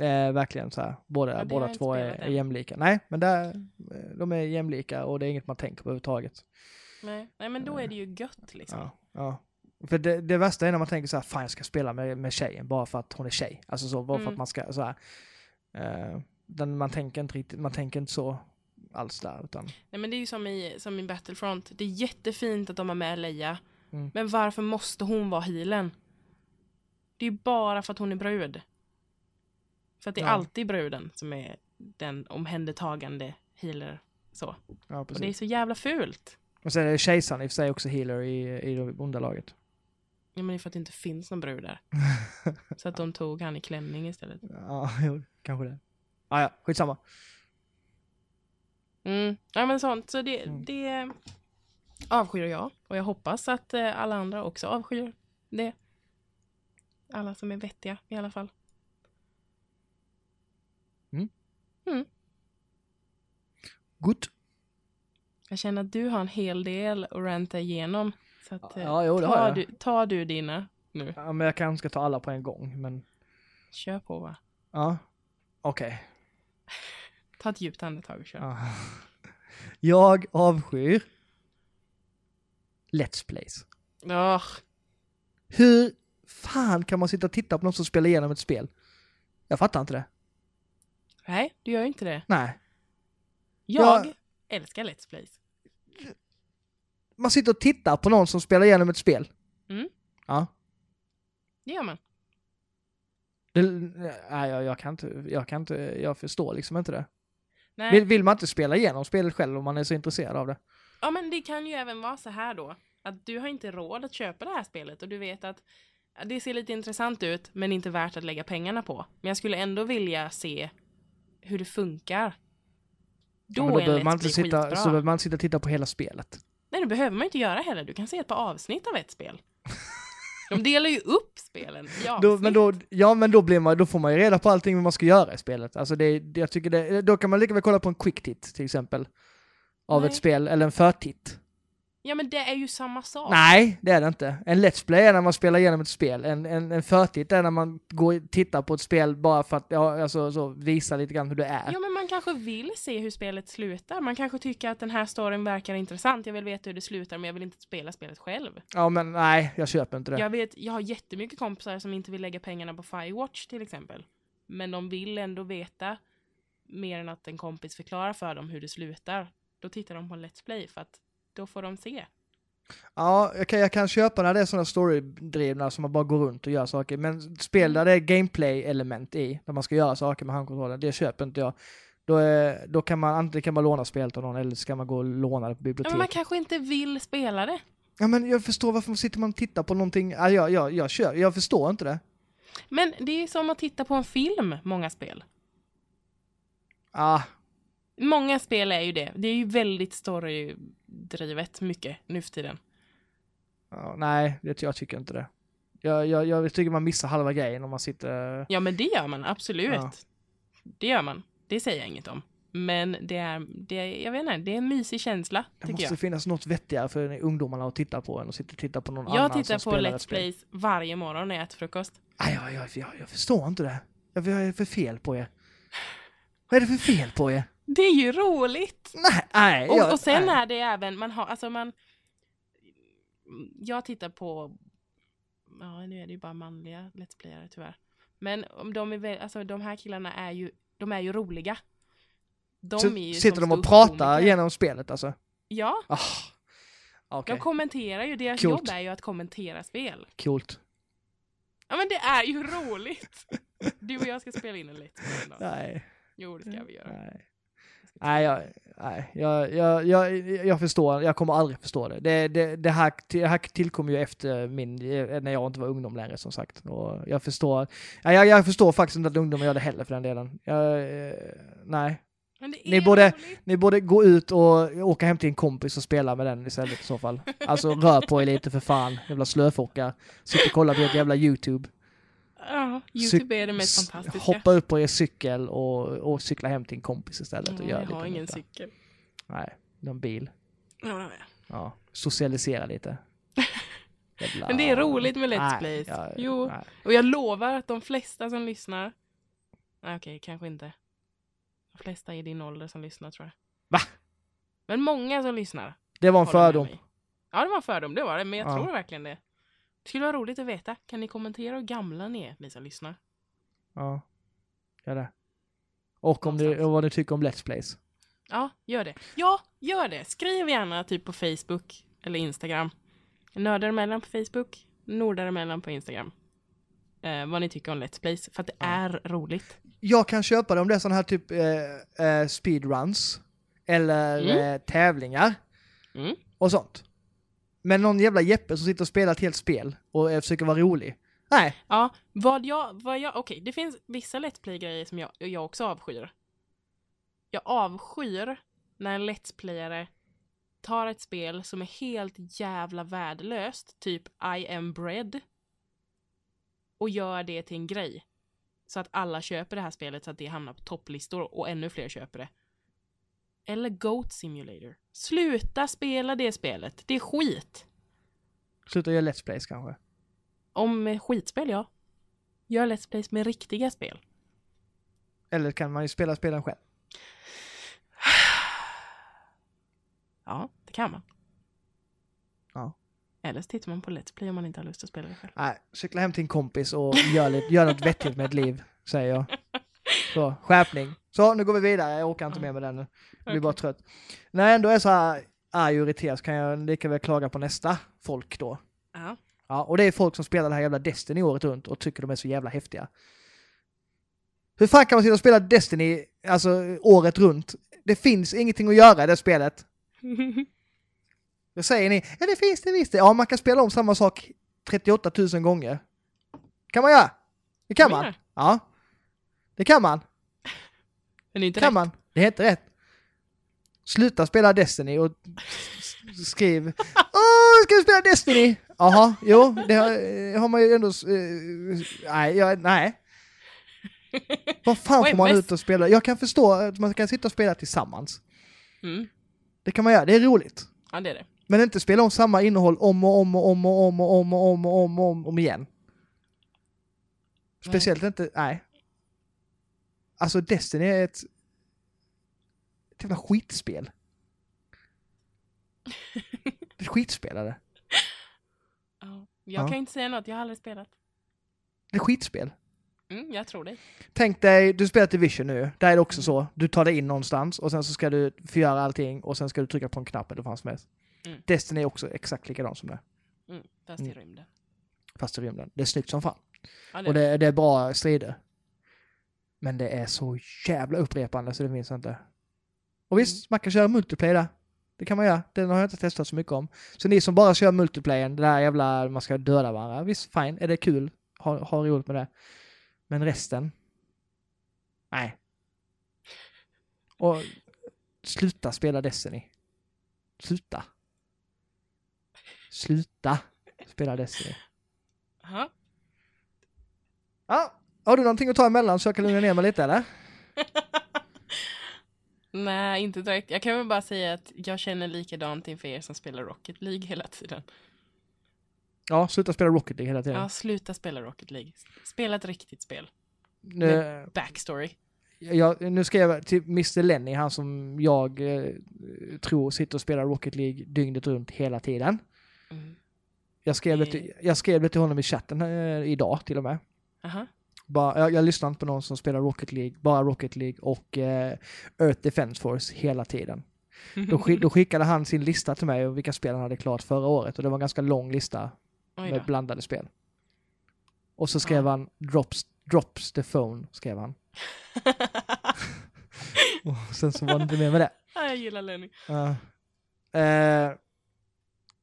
Eh, verkligen så här. Båda, båda två är, är jämlika. Nej, men där, eh, de är jämlika och det är inget man tänker på överhuvudtaget. Nej. Nej, men då är det ju gött liksom. Ja, ja. För det, det värsta är när man tänker så här, fan jag ska spela med, med tjejen bara för att hon är tjej. Alltså så, bara för Mm. att man ska så här. Eh, den, man tänker inte riktigt, man tänker inte så alls där utan. Nej, men det är ju som i, som i Battlefront. Det är jättefint att de har med Leia. Mm. Men varför måste hon vara healen? Det är ju bara för att hon är brud. För att det är Ja. alltid bruden som är den omhändertagande healer. Så. Ja, Och det är så jävla fult. Och sen är det kejsaren i och för sig också healer i, i det onda laget. Ja, men det är för att det inte finns någon brud där. Så att de tog han i klänning istället. Ja, jo, kanske det. Ah, ja, skitsamma. Mm. Ja, men sånt. Så det, Mm. det avskyr jag. Och jag hoppas att eh, alla andra också avskyr det. Alla som är vettiga i alla fall. Good. Jag känner att du har en hel del att ranta igenom. Så att, Ja, jo, det ta, har jag. du, ta du dina nu. Ja, men jag kanske ska ta alla på en gång, men Kör på va. ja. Okej. Ta ett djupt andetag och kör. Ja. Jag avskyr Let's Plays. Åh, Hur fan kan man sitta och titta på någon som spelar igenom ett spel? Jag fattar inte det. Nej, du gör ju inte det. Nej. Jag Ja. älskar Let's Plays. Man sitter och tittar på någon som spelar igenom ett spel. Mm. Ja. Det gör man. Det, nej, jag, jag kan inte, jag kan inte, jag förstår liksom inte det. Nej. Vill, vill man inte spela igenom spelet själv om man är så intresserad av det? Ja, men det kan ju även vara så här då. Att du har inte råd att köpa det här spelet och du vet att det ser lite intressant ut men inte värt att lägga pengarna på. Men jag skulle ändå vilja se hur det funkar. Då, Ja, då behöver man inte sitta, skitbra. så behöver man sitta och titta på hela spelet. Nej, det behöver man inte göra heller. Du kan se ett par avsnitt av ett spel. De delar ju upp spelen i Då, avsnitt. men då, ja men då blir man, då får man ju reda på allting man ska göra i spelet. Alltså det, det jag tycker det, då kan man lika väl kolla på en quick tit till exempel. Av Nej. ett spel, eller en förtitt. Ja men det är ju samma sak. Nej, det är det inte. En Let's Play är när man spelar igenom ett spel. En, en, en förtitt är när man går och tittar på ett spel bara för att ja, alltså, så, visa lite grann hur det är. Ja men man kanske vill se hur spelet slutar. Man kanske tycker att den här storyn verkar intressant. Jag vill veta hur det slutar men jag vill inte spela spelet själv. Ja men nej, jag köper inte det. Jag vet, jag har jättemycket kompisar som inte vill lägga pengarna på Firewatch till exempel. Men de vill ändå veta mer än att en kompis förklarar för dem hur det slutar. Då tittar de på en Let's Play för att då får de se. Ja, okej, jag kan köpa när det är sådana storydrivna som man bara går runt och gör saker. Men spel där det är gameplay-element i, där man ska göra saker med handkontrollen, det köper inte jag. Då, är, då kan man antingen kan man låna spelet av någon eller så kan man gå och låna det på Ja, biblioteket. men man kanske inte vill spela det. Ja men jag förstår varför man sitter man och tittar på någonting, ja, jag, jag, jag, kör, jag förstår inte det. Men det är som att titta på en film, många spel. Ah, Många spel är ju det. Det är ju väldigt storydrivet mycket nu för tiden. ja, nej, det, jag tycker inte det. Jag, jag, jag tycker man missar halva grejen om man sitter... Ja, men det gör man absolut. Ja. Det gör man. Det säger jag inget om. Men det är, det är, jag vet inte, det är en mysig känsla, Det måste jag. finnotre något vettigare för ungdomarna att titta på än att sitta och titta på någon Jag annan tittar som på spelar Let's ett spel. Plays varje morgon när jag äter frukost. Nej, jag, jag, jag, jag förstår inte det. Jag, vad är för fel på er? Vad är det för fel på er? Det är ju roligt! Nej, nej. Och, jag, och sen nej. är det även, man har, alltså man... Jag tittar på, ja nu är det ju bara manliga Let's Playare tyvärr. Men om de är väl, alltså de här killarna är ju, de är ju roliga. De Så är ju sitter de och pratar genom spelet alltså? Ja, Ah, Okej, de kommenterar ju, deras Coolt. jobb är ju att kommentera spel. coolt. Ja men det är ju roligt! Du och jag ska spela in en Let's Play. Nej, Jo, det ska vi göra. nej. Nej, jag, nej jag, jag, jag, jag förstår, jag kommer aldrig förstå det. Det, det, det, här, det här tillkom ju efter min, när jag inte var ungdom längre som sagt. Och jag förstår, ja, jag, jag förstår faktiskt inte att ungdomar gör det heller för den delen. Jag, eh, nej. Ni borde-. Ni borde gå ut och åka hem till en kompis och spela med den istället i så fall. Alltså rör på er lite för fan, jävla slöfockar. Sitt och kolla på ert jävla YouTube. Ja, Youtube är det mest fantastiska. Hoppa upp på er cykel och, och cykla hem till en kompis istället och Mm, gör jag har ingen nytta. cykel. Nej, någon bil. Ja, ja. Ja, socialisera lite. Men det är roligt med Let's Nej, Plays. ja, Jo. nej. Och jag lovar att de flesta som lyssnar... Nej, Okej, kanske inte. De flesta i din ålder som lyssnar tror jag. Va? Men många som lyssnar. Det var en fördom. Ja, det var en fördom, det var det. Men jag Ja. tror verkligen det. Skulle vara roligt att veta. Kan ni kommentera hur gamla ni är, ni som lyssnar? Ja, gör det. Och om och vad ni tycker om Let's Plays. Ja, gör det. Ja, gör det. Skriv gärna typ på Facebook eller Instagram. Nördar emellan på Facebook, Nordar emellan på Instagram. Eh, vad ni tycker om Let's Plays, för att det Ja. är roligt. Jag kan köpa det om det är sådana här typ eh, eh, speedruns. Eller Mm. eh, tävlingar. Mm. och sånt. Men någon jävla Jeppe som sitter och spelar ett helt spel och försöker vara rolig. Nej, Ja, vad jag, vad jag, okej, det finns vissa Let's Play-grejer som jag, jag också avskyr. Jag avskyr när en Let's Playare tar ett spel som är helt jävla värdelöst, typ I am bread, och gör det till en grej. Så att alla köper det här spelet så att det hamnar på topplistor och ännu fler köper det. Eller Goat Simulator. Sluta spela det spelet, det är skit. sluta göra Let's Plays kanske. Om eh, skitspel, ja. Gör Let's Plays med riktiga spel. Eller kan man ju spela spelen själv. Ja, det kan man. Ja. Eller så tittar man på Let's Play om man inte har lust att spela det själv. Nej, cykla hem till en kompis och gör, lite, gör något vettigt med ett liv, säger jag. Så, skärpning. Så, nu går vi vidare. Jag orkar inte mer med den nu. Jag blir bara trött. När jag ändå är så här arg och irriterad så kan jag lika väl klaga på nästa folk då. Ja. Ja, och det är folk som spelar det här jävla Destiny året runt och tycker de är så jävla häftiga. Hur fan kan man sitta och spela Destiny, alltså året runt? Det finns ingenting att göra i det spelet. Då säger ni, ja det finns det visst. Ja, man kan spela om samma sak 38 000 gånger. kan man göra. Det kan man? Ja. Det kan man. Men inte kan rätt. man. Det är inte rätt. Sluta spela Destiny och skriv Åh, ska vi spela Destiny? Jaha, jo, det har, eh, har man ju ändå... eh, nej, jag, nej. Vad fan får man ut och spela? Jag kan förstå att man kan sitta och spela tillsammans. Mm. Det kan man göra, det är roligt. Ja, det är det. Men inte spela om samma innehåll om och om och om och om och om och om och om och om, om igen. Speciellt inte, nej. Alltså Destiny är ett... Ett jävla skitspel. Det är ett skitspel är det. Ja. Jag Ja. kan inte säga något, jag har aldrig spelat. Det är skitspel. Mm, jag tror dig. Tänk dig, du spelar Division nu, där är det också så. Du tar dig in någonstans och sen så ska du förgöra allting och sen ska du trycka på en knapp eller vad som helst. Mm. Destiny är också exakt likadant som det. Mm, fast Mm. i rymden. Fast i rymden. Det är snyggt som fan. Ja, det Och det, det är bra strider. Men det är så jävla upprepande så det finns inte. Och visst, man kan köra multiplayer där. Det kan man göra. Den har jag inte testat så mycket om. Så ni som bara kör multiplayer, det där jävla man ska döda varandra. Visst, fine. Är det kul? Ha, ha roligt med det. Men resten? Nej. Och sluta spela Destiny. Sluta. Sluta spela Destiny. Jaha. Ja, har du någonting att ta emellan så jag kan lugna ner mig lite eller? Nej, inte direkt. Jag kan väl bara säga att jag känner likadant inför er som spelar Rocket League hela tiden. Ja, sluta spela Rocket League hela tiden. Ja, sluta spela Rocket League. Spela ett riktigt spel. Nu, Backstory. jag, nu ska jag till Mr Lenny, han som jag eh, tror sitter och spelar Rocket League dygnet runt hela tiden. Mm. Jag skrev, det till, jag skrev det till honom i chatten eh, idag till och med. Aha. Bara, jag, jag lyssnar inte på någon som spelar Rocket League, bara Rocket League och eh, Earth Defense Force hela tiden. Då, skick, då skickade han sin lista till mig och vilka spel han hade klart förra året och det var en ganska lång lista med blandade spel. Och så skrev Ja. han drops, drops the phone, skrev han. Och sen så var det inte mer med det. Ja, jag gillar Lenny. Ja. Eh,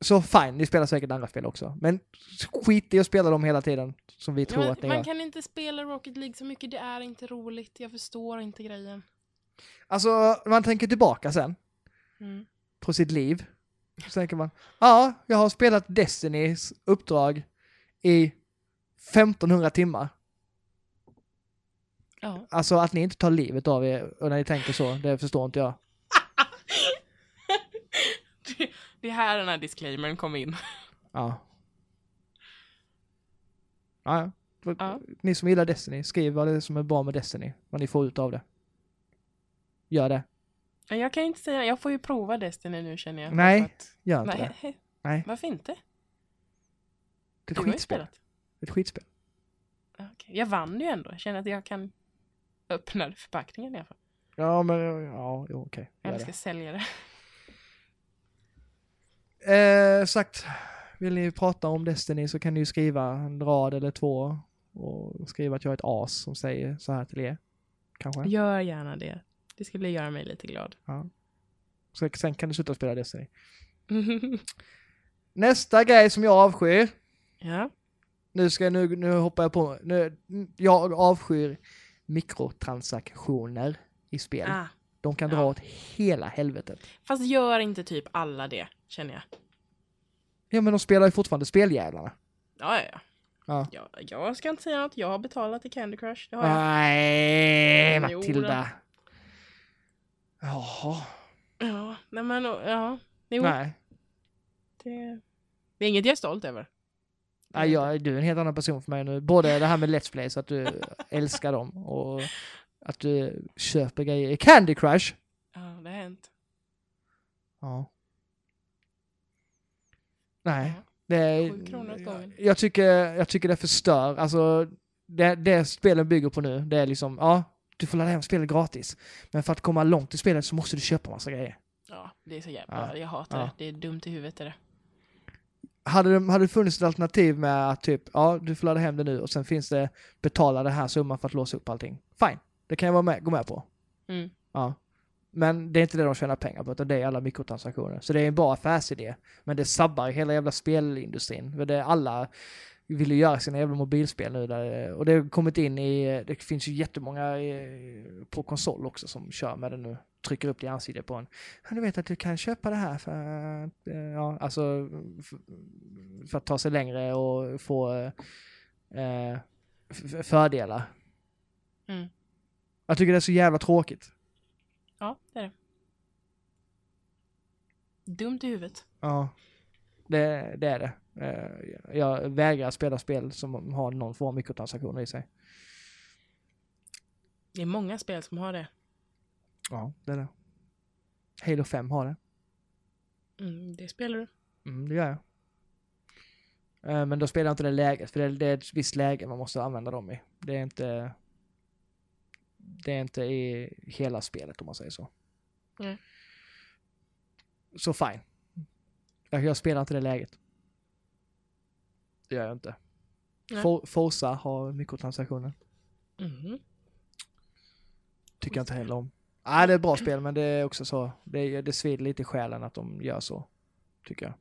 så fine, ni spelar säkert andra spel också. Men skit i att spela dem hela tiden, som vi Ja, tror men att ni man gör. kan inte spela Rocket League så mycket, det är inte roligt. Jag förstår inte grejen. Alltså, när man tänker tillbaka sen Mm. på sitt liv, så tänker man, ja, jag har spelat Destinys uppdrag i 1500 timmar. Ja. Alltså att ni inte tar livet av er och när ni tänker så, det förstår inte jag. Det är här den här disclaimern kom in. Ja. Ja, ja. Ja. Ni som gillar Destiny, skriv vad det är som är bra med Destiny. Vad ni får ut av det. Gör det. Jag kan inte säga, jag får ju prova Destiny nu känner jag. Nej, att- Gör inte det. Nej, Nej, varför inte? det är Du ett ju skitspel. ett skitspel. Ja, okej. Jag vann ju ändå. Jag känner att jag kan öppna förpackningen i alla fall. Ja, men ja, jo, okej. Gör Eller ska sälja det. Eh, sagt, vill ni prata om Destiny så kan ni ju skriva en rad eller två och skriva att jag är ett as som säger så här till er. Kanske. Gör gärna det. Det skulle göra mig lite glad. Ja. Så sen kan du sluta spela Destiny. Nästa grej som jag avskyr, ja. nu ska jag, nu, nu hoppar jag på, nu, jag avskyr mikrotransaktioner i spel. Ah. De kan Ja. dra åt hela helvetet. Fast gör inte typ alla det, känner jag. Ja men de spelar ju fortfarande speljävlarna. Ja, ja, Ja. ja. Jag, jag ska inte säga något. Jag har betalat till Candy Crush. Det har jag. Nej, Matilda. Jaha, Ja, nej men ja. Jo, nej. det, det är inget jag är stolt över. nej jag, du är en helt annan person för mig nu. Både det här med Let's Play, så att du älskar dem och att du köper grejer i Candy Crush. Ja, det har hänt. Ja. Nej, Ja. det är... Kronor gången. Jag tycker, jag tycker det förstör. Alltså, det, det spelen bygger på nu, det är liksom, ja, du får ladda hem spelet gratis. Men för att komma långt i spelet så måste du köpa massa grejer. Ja, det är så jävla... Ja. Jag hatar Ja. det. Det är dumt i huvudet är det. Hade det, hade det funnits ett alternativ med att typ, ja, du får ladda hem det nu och sen finns det betala den här summan för att låsa upp allting. Fine, det kan jag vara med, gå med på. Mm. Ja. Men det är inte det de tjänar pengar på, utan det är alla mikrotransaktioner. Så det är en bra affärsidé. Men det sabbar hela jävla spelindustrin. För det alla, vill ju göra sina jävla mobilspel nu där, och det har kommit in i, det finns ju jättemånga eh, på konsol också som kör med det nu. Trycker upp det i ansiktet på en. "Ja, Du vet att du kan köpa det här för, att, eh, ja, alltså för, att ta sig längre och få eh, fördelar. Mm. Jag tycker det är så jävla tråkigt. Ja, det är det. Dumt i huvudet. Ja, det, det är det. Eh, Jag vägrar spela spel som har någon form av mikrotransaktioner i sig. Det är många spel som har det. Ja, det är det. Halo 5 har det. Mm, det spelar du. Mm, det gör jag. Eh, Men då spelar jag inte det läget, för det är, det är ett visst läge man måste använda dem i. Det är inte... Det är inte i hela spelet om man säger så. Nej. Så fine. Jag, jag spelar inte det läget. Det gör jag inte. Nej. For, Forza har mikrotransaktioner. Mhm. Tycker jag inte heller om. Nej, det är ett bra spel, men det är också så. Det, det svider lite i själen att de gör så. Tycker jag.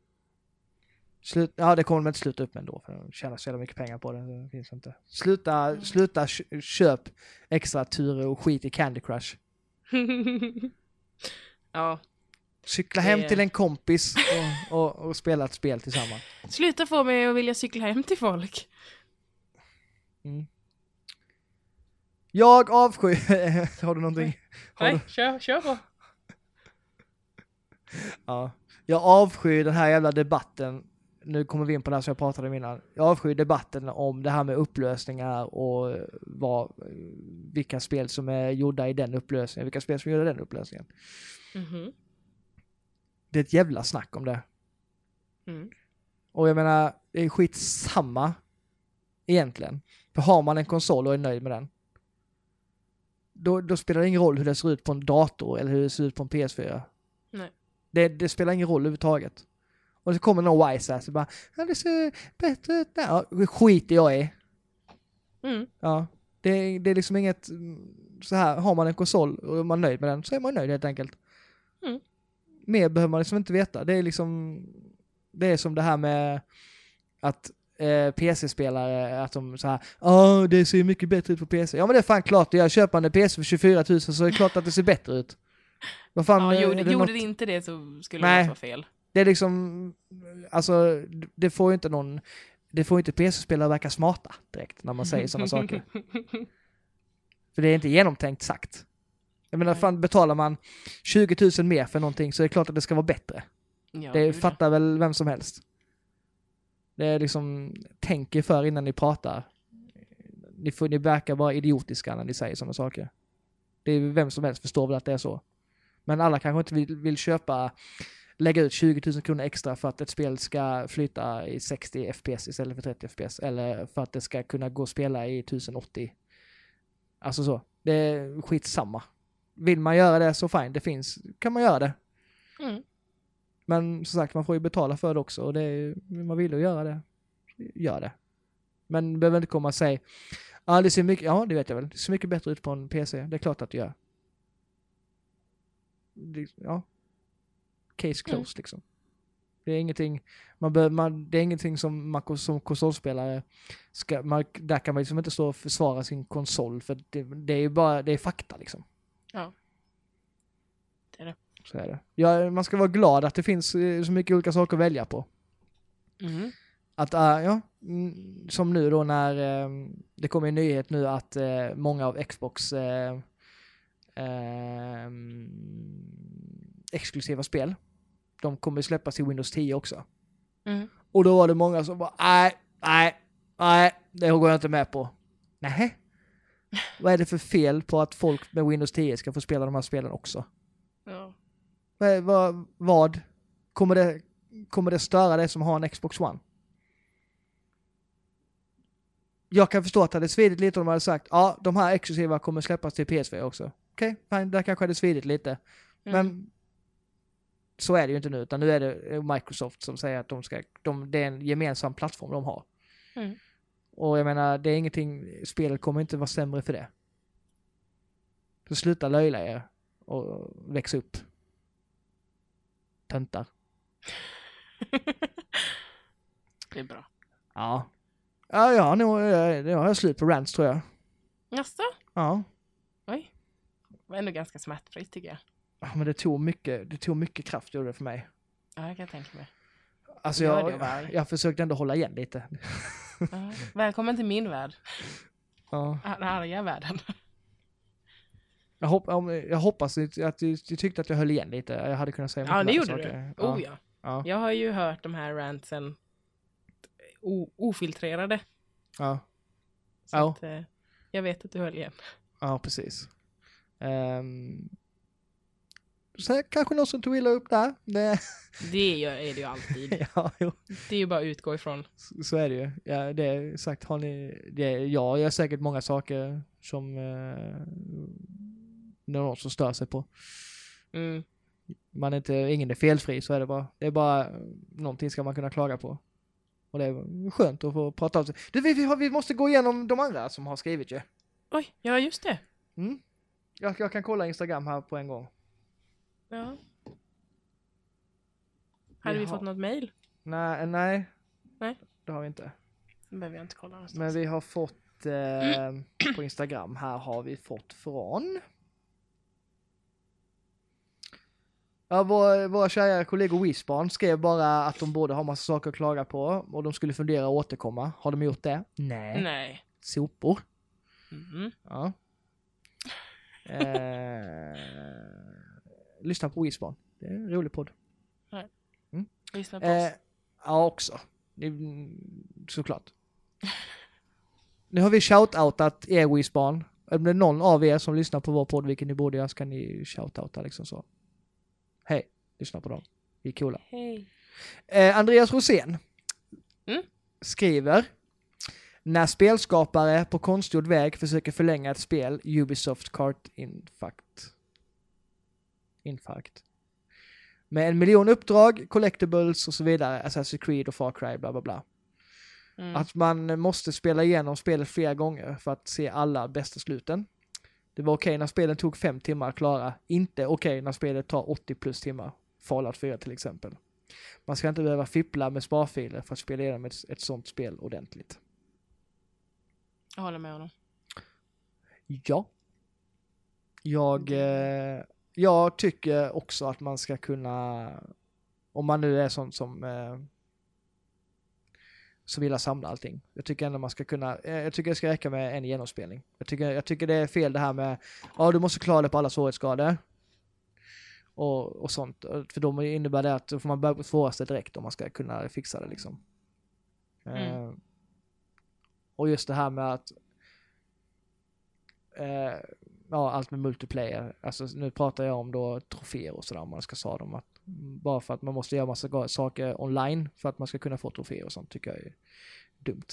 Slut, ja, det kommer de inte sluta upp med ändå, för de tjänar så jävla mycket pengar på det. Det finns inte. Sluta, sluta kö- köp extra turer och skit i Candy Crush. ja. Cykla hem Det- till en kompis och, och, och spela ett spel tillsammans. Sluta få mig att vilja cykla hem till folk. Mm. Jag avskyr... har du någonting? Har Nej, kör, kör på. Ja. Jag avskyr den här jävla debatten. Nu kommer vi in på det här som jag pratade om innan. Jag avskyr debatten om det här med upplösningar och vad, vilka spel som är gjorda i den upplösningen, vilka spel som är gjorda i den upplösningen. Mhm. Det är ett jävla snack om det. Mm. Och jag menar, det är skitsamma egentligen. För har man en konsol och är nöjd med den, då, då spelar det ingen roll hur det ser ut på en dator eller hur det ser ut på en PS4. Nej. Det, det spelar ingen roll överhuvudtaget. Och så kommer någon wise och bara, ja det ser bättre ut där. Ja, skiter jag i. Mm. Ja. Det, det är liksom inget, mm, så här, har man en konsol och är man nöjd med den så är man nöjd helt enkelt. Mm. Mer behöver man liksom inte veta. Det är liksom, det är som det här med att eh, PC-spelare, att de så här, ja det ser mycket bättre ut på PC. Ja men det är fan klart gör. Köper en PC för 24 000 så är det klart att det ser bättre ut. Vad fan, Ja, eh, gjorde, det gjorde något- det inte det så skulle Nej. det vara fel. Det är liksom, alltså det får ju inte någon, det får ju inte PC-spelare verka smarta direkt när man säger sådana saker. För det är inte genomtänkt sagt. Jag menar, fan betalar man 20 000 mer för någonting så är det klart att det ska vara bättre. Ja, det fattar väl vem som helst. Det är liksom, tänk er för innan ni pratar. Ni, får, ni verkar vara idiotiska när ni säger sådana saker. Det är vem som helst förstår väl att det är så. Men alla kanske inte vill, vill köpa, lägga ut 20 000 kronor extra för att ett spel ska flyta i 60 FPS istället för 30 FPS. Eller för att det ska kunna gå att spela i 1080. Alltså så. Det är skitsamma. Vill man göra det så fine, det finns, kan man göra det. Mm. Men som sagt, man får ju betala för det också och det är, man vill ju göra det. Gör det. Men behöver inte komma och säga, ja det ser mycket, ja det vet jag väl, det ser mycket bättre ut på en PC, det är klart att det gör. Det, ja. Case closed liksom. Det är ingenting, man bör, man, det är ingenting som man som konsolspelare ska, man, där kan man liksom inte stå och försvara sin konsol för det, det är ju bara, det är fakta liksom. Ja. Det är det. Så är det. Ja, man ska vara glad att det finns eh, så mycket olika saker att välja på. Mm. Att, äh, ja, mm, som nu då när eh, det kommer en nyhet nu att eh, många av Xbox exklusiva spel, de kommer släppas i Windows 10 också. Mm. Och då var det många som bara, nej, nej, nej, det går jag inte med på. Nej. Vad är det för fel på att folk med Windows 10 ska få spela de här spelen också? Ja. Vad, vad, vad? Kommer, det, kommer det störa dig som har en Xbox One? Jag kan förstå att det hade svidit lite om de hade sagt ja, de här exklusiva kommer släppas till PS4 också. Okej, fine, där kanske hade svidit lite. Mm. Men så är det ju inte nu, utan nu är det Microsoft som säger att de ska, de, det är en gemensam plattform de har. Mm. Och jag menar, det är ingenting, spelet kommer inte vara sämre för det. Så sluta löjla er och väx upp. Töntar. det är bra. Ja. Ja, ja, nu, nu har jag slut på rants tror jag. Jaså? Ja. Oj. Det var ändå ganska smärtfritt tycker jag. Men det tog mycket, det tog mycket kraft gjorde det för mig. Ja, det kan jag tänka mig. Alltså jag, va? jag försökte ändå hålla igen lite. Ja. Välkommen till min värld. Ja. Den arga världen. Jag, hopp, jag hoppas att du, du tyckte att jag höll igen lite. Jag hade kunnat säga Ja, det gjorde saker. du. Oh ja. Ja. Jag har ju hört de här rantsen o- ofiltrerade. Ja. Så Ja. att, eh, jag vet att du höll igen. Ja, precis. Um, så kanske någon som tog illa upp där. Det, Det är det ju alltid. ja, jo, Det är ju bara att utgå ifrån. så, så är det ju. Ja, det är sagt, har ni, det, ja, jag gör säkert många saker som är någon som stör sig på. Mm. Man är inte, ingen är felfri, så är det bara. Det är bara, eh, någonting ska man kunna klaga på. Och det är skönt att få prata av sig. Du, vi, vi, vi måste gå igenom de andra som har skrivit ju. Oj, ja just det. Mm. Jag, jag kan kolla Instagram här på en gång. Ja. Hade vi Jaha. fått något mail? Nej, nej. Nej. Det har vi inte. Det behöver jag inte kolla någonstans. Men vi har fått eh, på Instagram, här har vi fått från Ja, vår, våra kära kollegor Wisbarn skrev bara att de borde ha massa saker att klaga på och de skulle fundera och återkomma. Har de gjort det? Nej. Nej. Sopor. Mm. Ja. Eh, lyssna på Wisbarn. Det är en rolig podd. Lyssna på oss. Eh, ja, också. Mm, Såklart. Nu har vi shout-outat er Wisbarn. Om det är någon av er som lyssnar på vår podd, vilken ni borde göra, så kan ni shout-outa liksom så. Hej, lyssna på dem. Vi är coola. Hej. Eh, Andreas Rosén Mm. skriver När spelskapare på konstgjord väg försöker förlänga ett spel, Ubisoft Kart Infarkt. Infarkt. Med en miljon uppdrag, collectibles och så vidare, Assassin's Creed och Far Cry, bla bla bla. Mm. Att man måste spela igenom spelet flera gånger för att se alla bästa sluten. Det var okej när spelen tog fem timmar att klara, inte okej när spelet tar 80 plus timmar. Fallout 4 till exempel. Man ska inte behöva fippla med sparfiler för att spela igenom ett, ett sånt spel ordentligt. Jag håller med honom. Ja. Jag, eh, jag tycker också att man ska kunna, om man nu är sån som eh, som vill samla allting. Jag tycker ändå man ska kunna, eh, jag tycker det ska räcka med en genomspelning. Jag tycker, jag tycker det är fel det här med, ja du måste klara det på alla svårighetsgrader. Och, och sånt. För då innebär det att då får man börja på svåraste direkt om man ska kunna fixa det liksom. Mm. Eh, och just det här med att eh, ja, allt med multiplayer. Alltså nu pratar jag om då troféer och sådär om man ska sa dem. Att, bara för att man måste göra massa saker online för att man ska kunna få troféer och sånt tycker jag är dumt.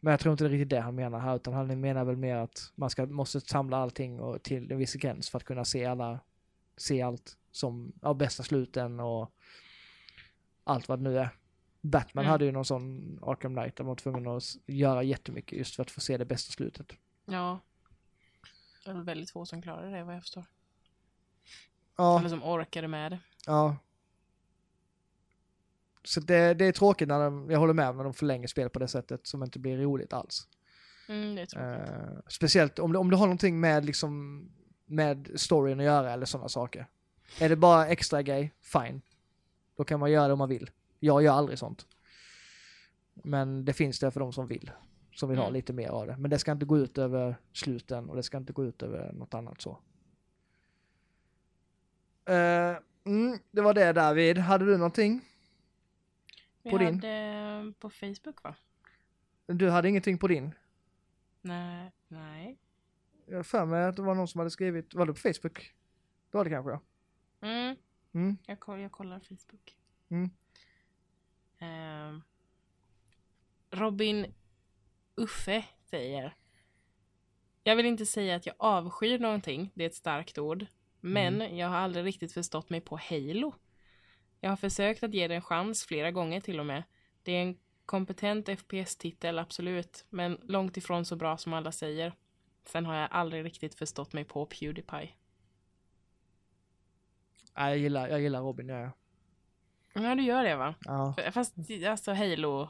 Men jag tror inte det är riktigt det han menar här utan han menar väl mer att man ska, måste samla allting och till en viss gräns för att kunna se alla, se allt som, ja bästa sluten och allt vad det nu är. Batman Mm. hade ju någon sån Arkham Knight där man var tvungen att göra jättemycket just för att få se det bästa slutet. Ja. Väldigt få som klarar det vad jag förstår. Ja, Eller som orkade med det. ja. Så det, det är tråkigt när de, jag håller med när de förlänger spel på det sättet som inte blir roligt alls. Mm, det är tråkigt. Eh, speciellt om, om du har någonting med liksom med storyn att göra eller sådana saker. Är det bara extra grej, fine. Då kan man göra det om man vill. Jag gör aldrig sånt. Men det finns det för de som vill. Som vill ha Mm. lite mer av det. Men det ska inte gå ut över sluten och det ska inte gå ut över något annat så. Eh, mm, det var det David. Hade du någonting? Vi på din? hade eh, på Facebook va? Du hade ingenting på din? Nej. Nej. Jag har för mig att det var någon som hade skrivit, var det på Facebook? Det var det kanske ja. Mm, Mm. jag, koll, jag kollar Facebook. Mm. Ehm, Robin Uffe säger. Jag vill inte säga att jag avskyr någonting, det är ett starkt ord. Men jag har aldrig riktigt förstått mig på Halo. Jag har försökt att ge det en chans flera gånger till och med. Det är en kompetent FPS-titel, absolut. Men långt ifrån så bra som alla säger. Sen har jag aldrig riktigt förstått mig på Pewdiepie. Nej, jag gillar, jag gillar Robin, ja. ja. Ja, du gör det va? ja. Fast alltså Halo...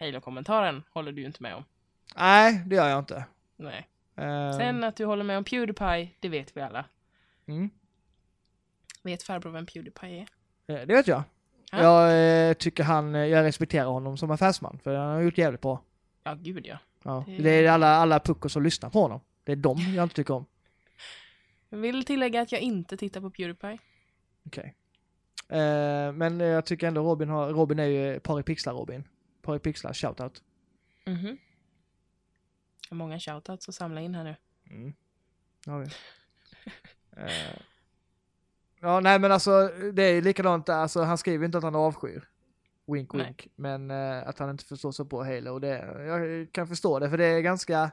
Halo-kommentaren håller du ju inte med om. Nej, det gör jag inte. Nej. Ehm, Sen att du håller med om Pewdiepie, det vet vi alla. mm, Vet farbror vem Pewdiepie är? eh, det vet jag. Ja. Jag eh, tycker han, eh, jag respekterar honom som affärsman, för han har gjort jävligt bra. Ja, gud ja. Ja. Det- Det är alla, alla puckor som lyssnar på honom. Det är dem jag inte tycker om. Jag vill tillägga att jag inte tittar på Pewdiepie. Okej. Eh, men jag tycker ändå Robin har, Robin är ju Paripixlar Robin. Paripixlar, shoutout. Jag har många shoutouts att samla in här nu. Mm. Ja, vi. Eh, ja, nej men alltså det är likadant alltså han skriver inte att han avskyr. Wink Nej. wink. Men eh, att han inte förstår sig på Halo. Det, jag kan förstå det för det är ganska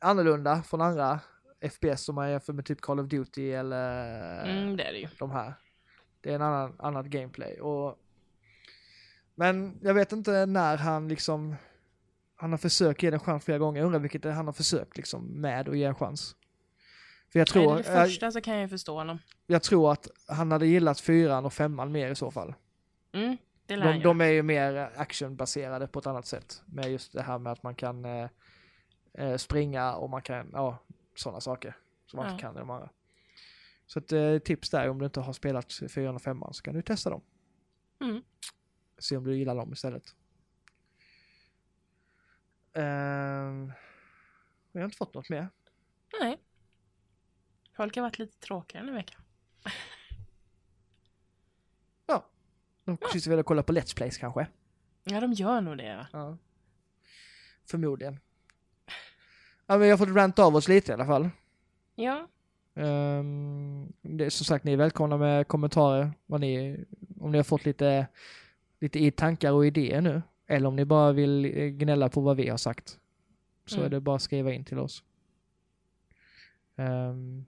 annorlunda från andra FPS som man jämför med typ Call of Duty eller Mm, det är det ju. de här. Det är en annan, annat gameplay. Och, men jag vet inte när han liksom, han har försökt ge det en chans flera gånger. Jag undrar vilket det han har försökt liksom med att ge en chans. För jag tror, det det jag, första så kan jag ju förstå honom. jag tror att han hade gillat fyran och femman mer i så fall. Mm, det lär De, jag. de är ju mer actionbaserade på ett annat sätt. Med just det här med att man kan eh, eh, springa och man kan, ja, sådana saker. Som man Ja. inte kan i de andra. Så ett eh, tips där om du inte har spelat fyran och femman så kan du testa dem. Mm. Se om du gillar dem istället. Ehm, jag har inte fått något mer. Nej. Folk har varit lite tråkigare den veckan. De precis ville kolla på Let's Plays kanske. Ja, de gör nog det. Va? Ja. Förmodligen. Ja, men vi har fått ranta av oss lite i alla fall. Ja, Ehm, det som sagt, ni är välkomna med kommentarer. Vad ni, om ni har fått lite, lite i tankar och idéer nu. Eller om ni bara vill eh, gnälla på vad vi har sagt. Så Mm. är det bara att skriva in till oss. Um,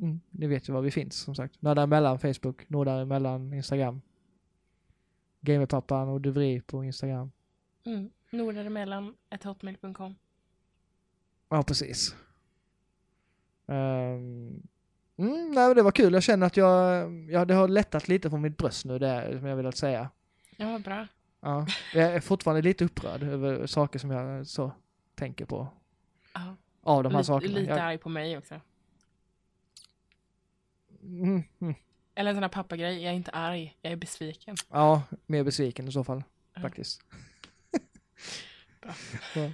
mm, ni vet ju var vi finns som sagt. Nördar emellan Facebook, Nordar emellan Instagram. Gamerpappan och Duvri på Instagram. mm. nordaremellan, hotmail.com. Ja, precis. Um, mm, nej, men det var kul. Jag känner att jag, ja, det har lättat lite på mitt bröst nu, det som jag velat säga. Ja, vad bra. Ja, jag är fortfarande lite upprörd över saker som jag så tänker på. Ja. Av de här lite, sakerna. lite jag, arg på mig också. mm, mm, Eller en sån här pappagrej, jag är inte arg, jag är besviken. ja, mer besviken i så fall. Ja. Faktiskt. Bra. ja.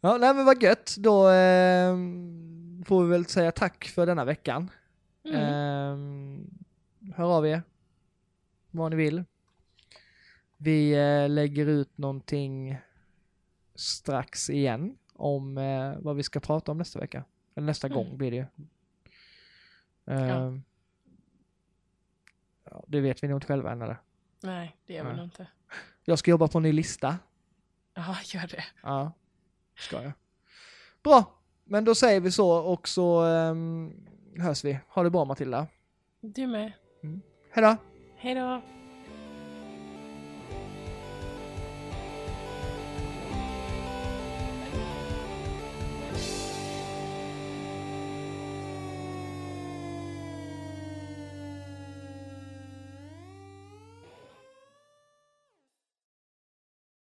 ja, nej men vad gött. Då ehm, får vi väl säga tack för denna veckan. Mm. Ehm, hör av er. Vad ni vill. Vi eh, lägger ut någonting strax igen om eh, vad vi ska prata om nästa vecka. Eller nästa Mm. gång blir det ju. Ehm, ja, det vet vi nog inte själva än eller? Nej, det gör vi nog inte. Jag ska jobba på en ny lista. Ja, gör det. Ja, ska jag. Bra, men då säger vi så och så ehm, hörs vi. Ha det bra Matilda. Du med. Hejdå! Hej då.